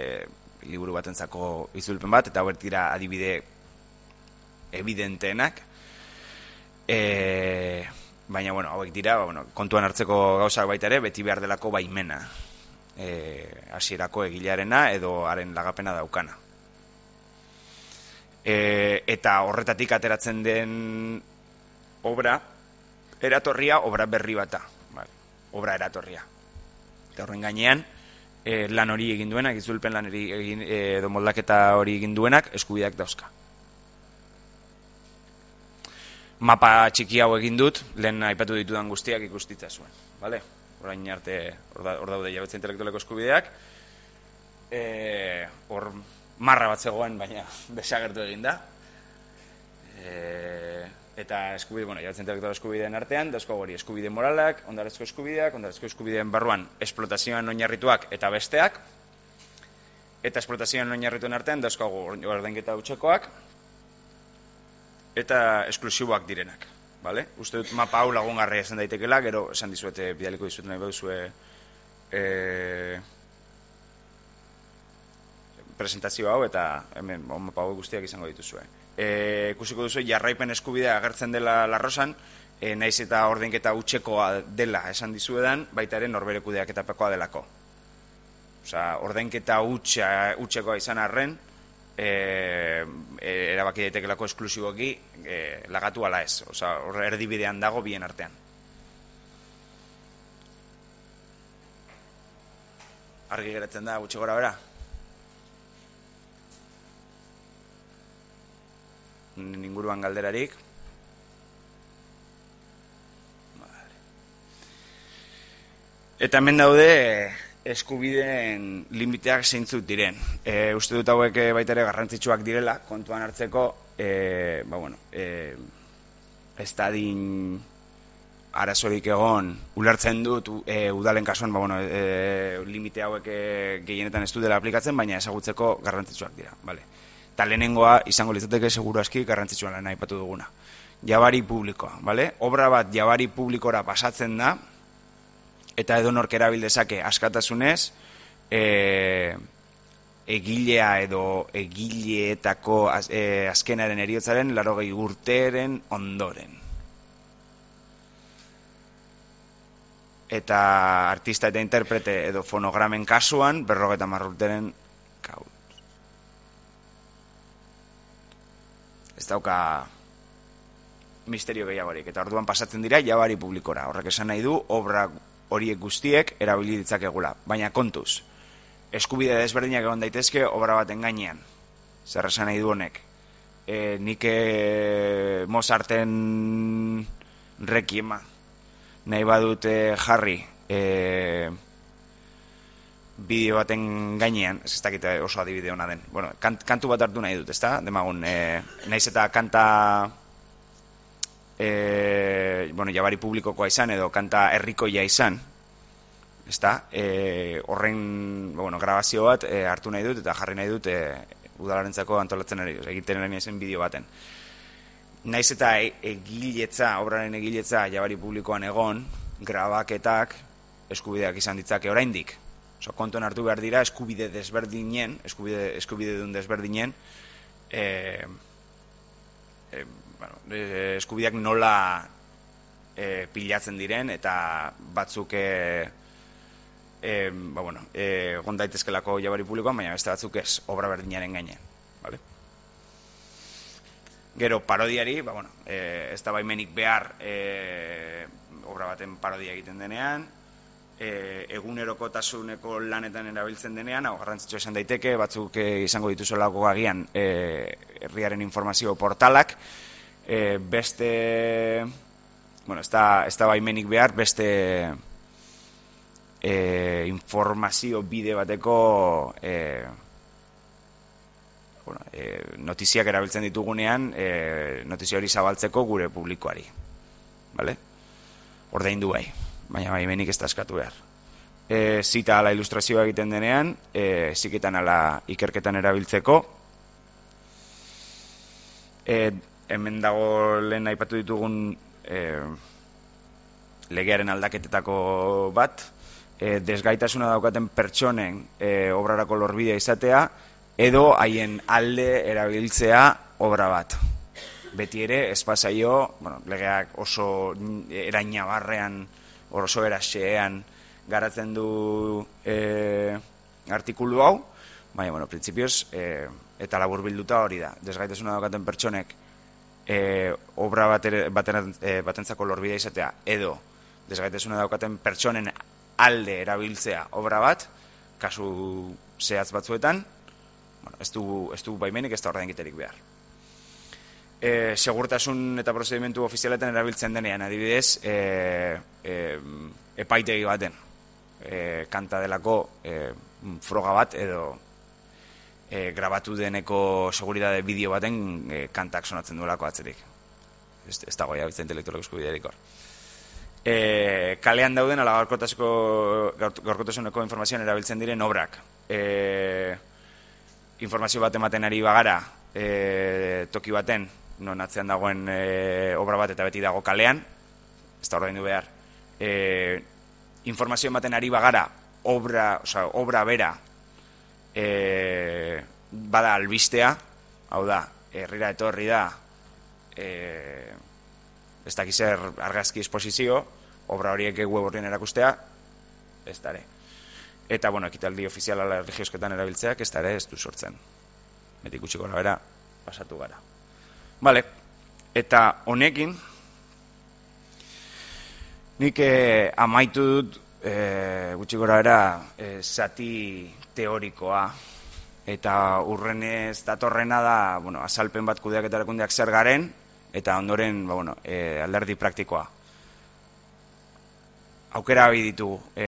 S4: liburu batentzako izulpen bat, eta dira adibide evidenteenak. E, baina, bueno, hauek dira, ba, bueno, kontuan hartzeko gauzak baita ere, beti behar delako baimena. E, hasierako egilearena edo haren lagapena daukana. E, eta horretatik ateratzen den obra, eratorria, obra berri bata. Vale. Obra eratorria. Eta horren gainean, e, lan hori egin duenak, izulpen lan hori egin, e, edo moldaketa hori egin duenak, eskubideak dauzka. Mapa txiki hau egin dut, lehen aipatu ditudan guztiak ikustitza zuen. Vale? Orain arte, hor da- hor daude jabetza intelektualeko eskubideak. E, hor marra bat zegoen, baina desagertu egin da. E, eta eskubide, bueno, jabetza intelektual eskubideen artean, dauzko hori eskubide moralak, ondarezko eskubideak, ondarezko eskubideen barruan esplotazioan oinarrituak eta besteak, eta esplotazioan oinarrituen artean dauzkagu ordainketa utxekoak eta esklusiboak direnak. Vale? Uste dut mapa hau lagungarria esan daitekela, gero esan dizuete, bidaliko dizuet nahi baduzue e, presentazio hau eta hemen mapa hau guztiak izango dituzue. E, ikusiko duzu jarraipen eskubidea agertzen dela larrosan, e, naiz eta ordainketa utxekoa dela esan dizuedan, baita ere norbere kudeaketapekoa delako. Osea, ordainketa utxa, utxekoa izan arren, e, erabaki daitekelako esklusiboki e, lagatu ala ez. Osea, hor erdibidean dago bien artean. Argi geratzen da gutxi gora bera. Ninguruan galderarik. Vale. Eta hemen daude eh, eskubideen limiteak zeintzuk diren. E, uste dut hauek eh, baita ere garrantzitsuak direla, kontuan hartzeko, e, ba bueno, e, ez dadin arazorik egon, ulertzen dut e, udalen kasuan, ba, bueno, e, limite hauek gehienetan ez dela aplikatzen, baina ezagutzeko garrantzitsuak dira, bale. Eta lehenengoa izango litzateke seguru aski garrantzitsua lana aipatu duguna. Jabari publikoa, bale? Obra bat jabari publikora pasatzen da, eta edo nork erabil dezake askatasunez, e, egilea edo egileetako az, e, azkenaren eriotzaren larogei urteren ondoren. Eta artista eta interprete edo fonogramen kasuan berrogeta marrurteren kau. Ez dauka misterio gehiagorik. Eta orduan pasatzen dira jabari publikora. Horrek esan nahi du, obra horiek guztiek erabili ditzakegula. Baina kontuz, eskubide desberdinak egon daitezke obra baten gainean. Zer esan nahi du honek. E, nik e, Mozarten rekiema nahi badut e, jarri e, bideo baten gainean, ez ez dakit oso adibide hona den. Bueno, kant, kantu bat hartu nahi dut, ezta? Demagun, e, naiz eta kanta e, bueno, jabari publikokoa izan edo kanta herrikoia izan, ezta? E, horren, bueno, grabazio bat e, hartu nahi dut eta jarri nahi dut e, udalarentzako antolatzen ari, egiten ari zen bideo baten. Naiz eta e, egiletza, obraren egiletza jabari publikoan egon, grabaketak eskubideak izan ditzake oraindik. Oso, kontuan hartu behar dira eskubide desberdinen, eskubide, eskubide dun desberdinen, e, e, bueno, e, eskubideak nola e, pilatzen diren eta batzuk e, e, ba, bueno, e, gondaitezkelako jabari publikoan, baina beste batzuk ez, obra berdinaren gainean. Vale? Gero parodiari, ba, bueno, e, ez da baimenik behar e, obra baten parodia egiten denean, e, egunerokotasuneko lanetan erabiltzen denean, hau garrantzitsua esan daiteke, batzuk e, izango dituzolako agian e, herriaren informazio portalak, e, beste bueno, ez da, ez da baimenik behar beste e, informazio bide bateko e, bueno, e, notiziak erabiltzen ditugunean e, notizia hori zabaltzeko gure publikoari. Vale? ordaindu bai baina baimenik ez da eskatu behar. E, zita ala ilustrazioa egiten denean e, ziketan ala ikerketan erabiltzeko. E, hemen dago lehen aipatu ditugun e, legearen aldaketetako bat, e, desgaitasuna daukaten pertsonen e, obrarako lorbidea izatea, edo haien alde erabiltzea obra bat. Beti ere, espazaio, bueno, legeak oso eraina barrean, oso eraxean garatzen du e, artikulu hau, baina, bueno, prinsipioz, e, eta labur bilduta hori da. Desgaitasuna daukaten pertsonek e, obra bater, baten, e, batentzako lorbidea izatea edo desgaitasuna daukaten pertsonen alde erabiltzea obra bat, kasu zehatz batzuetan, bueno, ez du, ez du baimenik ez da ordein behar. E, segurtasun eta prozedimentu ofizialetan erabiltzen denean, adibidez, e, e, epaitegi baten, e, kanta delako e, froga bat edo e, grabatu deneko seguridade bideo baten e, kantak sonatzen duelako atzerik. Ez, ez dago ja bitzen intelektualeko eskubiderik hor. E, kalean dauden ala gorkotasuneko informazioan erabiltzen diren obrak. E, informazio bat ematen ari bagara e, toki baten, non atzean dagoen e, obra bat eta beti dago kalean, ez da ordaindu behar. E, informazio ematen ari bagara obra, oza, obra bera e, bada albistea, hau da, herrira etorri da, e, ez dakizer argazki esposizio, obra horiek web horrien erakustea, ez dare. Eta, bueno, ekitaldi ofiziala religiosketan erabiltzeak, ez dare, ez du sortzen. Metik gutxiko bera, pasatu gara. Vale, eta honekin, nik eh, amaitu dut, eh, gutxi gora bera, eh, zati teorikoa eta urrenez datorrena da, bueno, azalpen bat kudeak eta erakundeak zer garen eta ondoren, ba, bueno, e, alderdi praktikoa. Aukera abi ditugu. E,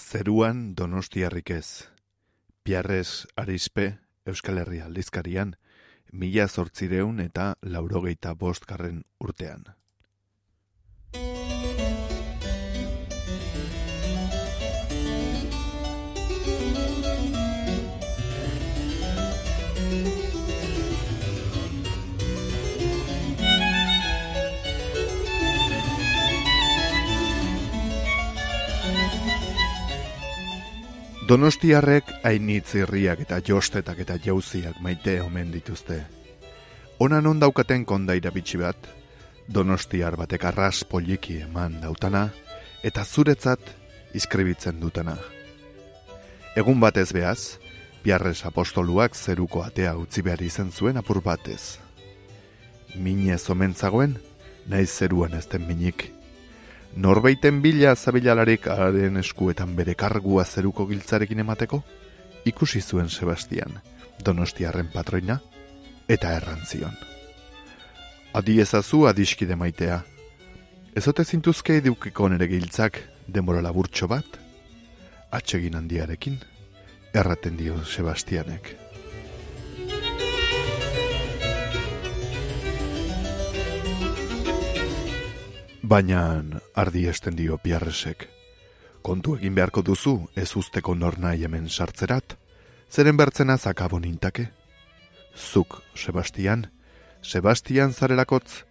S1: Zeruan donostiarrik ez. Piarrez Arizpe, Euskal Herria aldizkarian, mila zortzireun eta laurogeita bostgarren urtean. Donostiarrek hainitz irriak eta jostetak eta jauziak maite omen dituzte. Onan on daukaten kondaira bitxi bat, donostiar batek arras poliki eman dautana, eta zuretzat iskribitzen dutana. Egun batez behaz, biarrez apostoluak zeruko atea utzi behar izen zuen apur batez. Minez omen zagoen, naiz zeruan ezten minik, Norbeiten bila zabilalarik haren eskuetan bere kargua zeruko giltzarekin emateko, ikusi zuen Sebastian, donostiarren patroina, eta errantzion. Adi ezazu adiskide maitea. Ezote zintuzke edukiko nere giltzak denbora laburtxo bat, atsegin handiarekin, erraten dio Sebastianek. Baina ardi esten dio piarresek. Kontu egin beharko duzu ez usteko norna hemen sartzerat, zeren bertzena zakabo nintake. Zuk, Sebastian, Sebastian zarelakotz,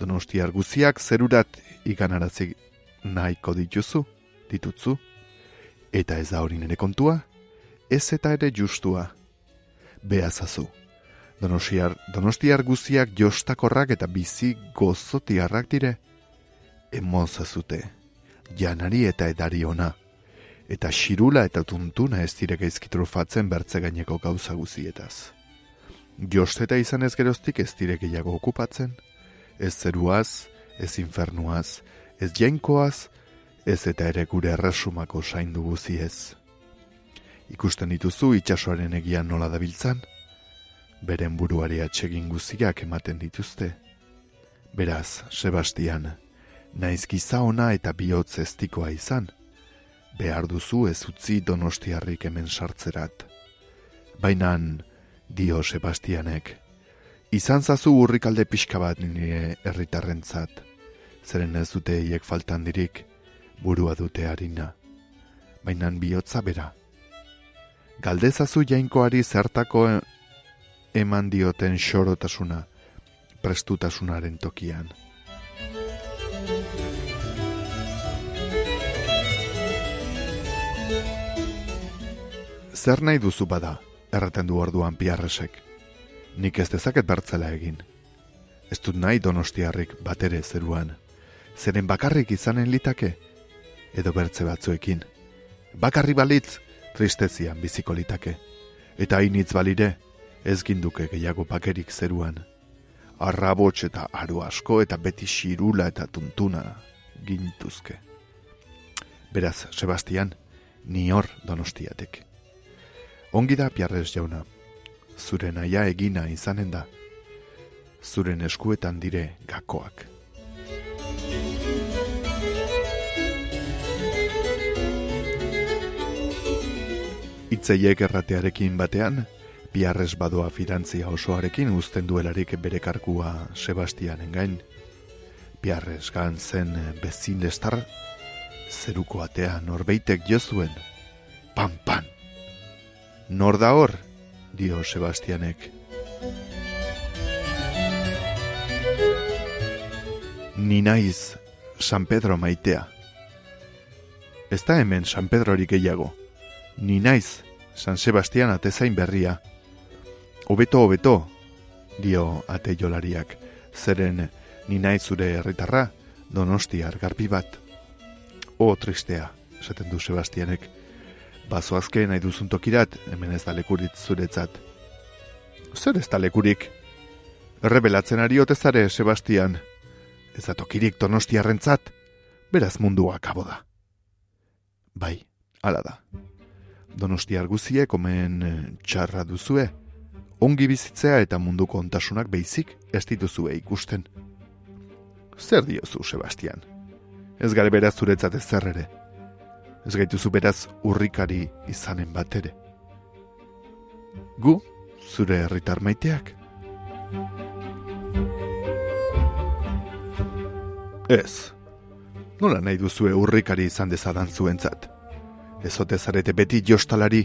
S1: donosti arguziak zerurat iganarazik nahiko dituzu, ditutzu, eta ez da hori nire kontua, ez eta ere justua. Beazazu, donostiar, donostiar guziak jostakorrak eta bizi gozotiarrak dire, emozazute, janari eta edari ona, eta xirula eta tuntuna ez direk ezkitrufatzen bertze gaineko gauza guzietaz. Josteta izan ez geroztik ez direk gehiago okupatzen, ez zeruaz, ez infernuaz, ez jainkoaz, ez eta ere gure erresumako saindu guziez. Ikusten dituzu itxasoaren egian nola dabiltzan, beren buruari atsegin guziak ematen dituzte. Beraz, Sebastian, naiz giza ona eta bihotz eztikoa izan, behar duzu ez utzi donostiarrik hemen sartzerat. Bainan, dio Sebastianek, izan zazu urrikalde pixka bat nire herritarrentzat, zeren ez dute hiek faltan dirik, burua dute harina. Bainan bihotza bera. Galdezazu jainkoari zertako eman dioten xorotasuna, prestutasunaren tokian. Zer nahi duzu bada, erraten du orduan piarresek. Nik ez dezaket bertzela egin. Ez dut nahi donostiarrik batere zeruan. Zeren bakarrik izanen litake? Edo bertze batzuekin. Bakarri balitz, tristezian biziko litake. Eta hainitz balire, ez ginduke gehiago bakerik zeruan. Arrabots eta aru asko eta beti xirula eta tuntuna gintuzke. Beraz, Sebastian, ni hor donostiatek. Ongi da piarrez jauna, zure naia egina izanen da, zuren eskuetan dire gakoak. Itzeiek erratearekin batean, piarrez badoa fidantzia osoarekin uzten duelarik bere karkua Sebastianen gain. Piarrez gan zen bezin destar, zeruko atea norbeitek jozuen, pan, pan. Nor da hor? dio Sebastianek. Ni naiz San Pedro maitea. Ez da hemen San Pedrorik gehiago. Ni naiz San Sebastian atezain berria. Obeto, obeto, dio ate jolariak. Zeren ni naiz zure herritarra donostiar garbi bat. O tristea, esaten du Sebastianek bazo azken nahi duzun tokirat, hemen ez da lekurit zuretzat. Zer ez da lekurik? Errebelatzen ari otezare, Sebastian. Ez da tokirik donostiarrentzat, beraz mundua kabo da. Bai, ala da. Donostiar guziek omen eh, txarra duzue, ongi bizitzea eta munduko ontasunak beizik ez dituzue ikusten. Zer diozu, Sebastian? Ez gare beraz zuretzat ez zer Ez gaituzu beraz urrikari izanen bat ere. Gu, zure herritar maiteak? Ez. Nola nahi duzue urrikari izan dezadan zuentzat? Ez ote zarete beti jostalari?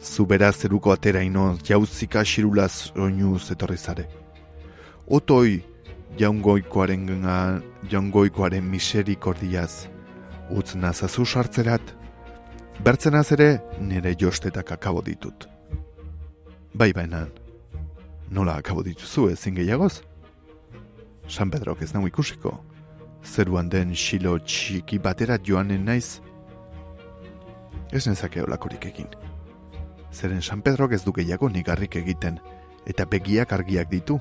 S1: Zu beraz zeruko atera ino jauzika xirulaz oinuz etorri zare. Otoi jaungoikoaren gana, jaungoikoaren miserikordiaz, utz nazazu sartzerat, bertzenaz ere nire jostetak akabo ditut. Bai bainan, nola akabo dituzu ezin gehiagoz? San Pedrok ez nahu ikusiko, zeruan den xilo txiki batera joanen naiz, ez nezake olakorik egin. Zeren San Pedrok ez du gehiago nigarrik egiten, eta begiak argiak ditu,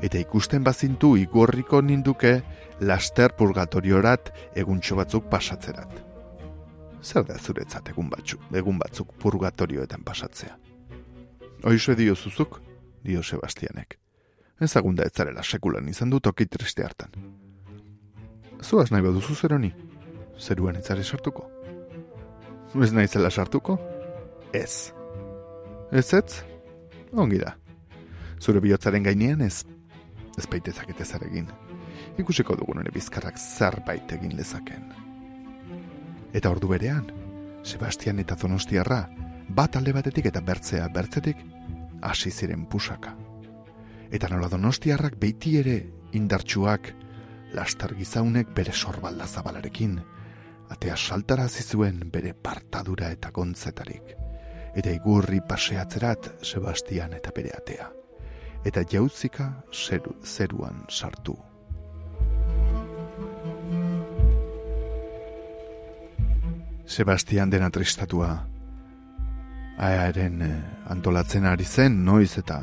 S1: eta ikusten bazintu igorriko ninduke laster purgatoriorat eguntxo batzuk pasatzerat. Zer da zuretzat egun batzuk, egun batzuk purgatorioetan pasatzea? Oizu dio zuzuk, dio Sebastianek. Ezagunda ez sekulan izan du toki triste hartan. Zuaz nahi baduzu zer honi? Zeruan etzare sartuko? Ez nahi zela sartuko? Ez. Ez ez? Ongi da. Zure bihotzaren gainean ez ez zer egin. Ikusiko dugun ere bizkarrak zerbait egin lezaken. Eta ordu berean, Sebastian eta Donostiarra, bat alde batetik eta bertzea bertzetik, hasi ziren pusaka. Eta nola Donostiarrak beiti ere indartsuak, lastar gizaunek bere sorbalda zabalarekin, atea saltara zuen bere partadura eta gontzetarik. Eta igurri paseatzerat Sebastian eta bere atea eta jauzika zeru, zeruan sartu. Sebastian dena tristatua aearen eh, antolatzen ari zen noiz eta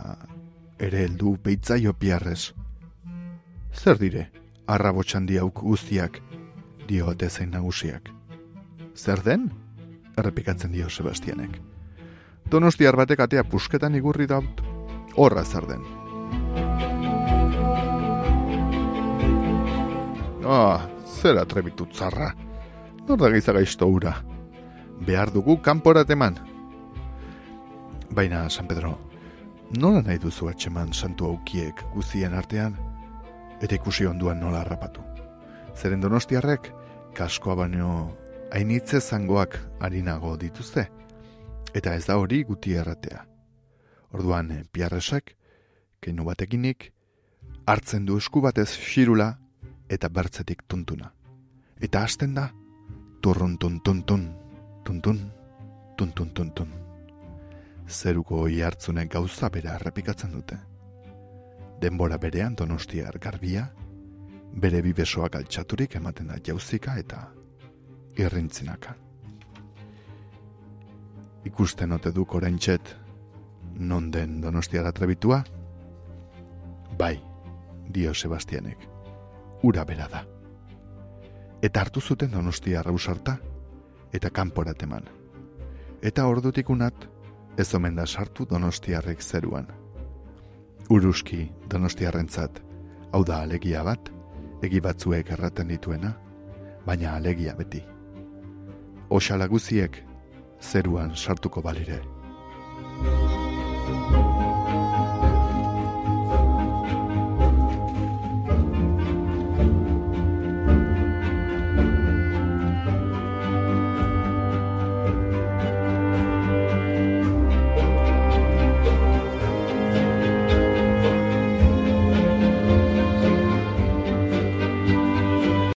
S1: ere heldu beitzaio piarrez. Zer dire, arrabotxan diauk guztiak, dio atezain nagusiak. Zer den? Errepikatzen dio Sebastianek. Donostiar batek atea pusketan igurri daut, horra zer den. Ah, zer atrebitu tzarra. Nor da gizaga ura. Behar dugu kanporat eman. Baina, San Pedro, nola nahi duzu atxeman santu aukiek guzien artean? Eta ikusi onduan nola harrapatu. Zeren donostiarrek, kaskoa baino hainitze zangoak harinago dituzte. Eta ez da hori guti erratea. Orduan, eh, piarresak, keinu batekinik, hartzen du esku batez xirula eta bertzetik tuntuna. Eta hasten da, turrun tun tun tun, tun tun, tun tun tun tun. Zeruko hoi hartzunek gauza bera errepikatzen dute. Denbora berean donostiar garbia, bere bibesoak altxaturik ematen da jauzika eta irrintzinaka. Ikusten ote duk orain non den donostiara trebitua? Bai, dio Sebastianek, ura bera da. Eta hartu zuten donostia rausarta, eta kanporat eman. Eta ordutik unat, ez omen da sartu donostiarrek zeruan. Uruski donostiarrentzat, hau da alegia bat, egi batzuek erraten dituena, baina alegia beti. Oxala guziek zeruan sartuko balire.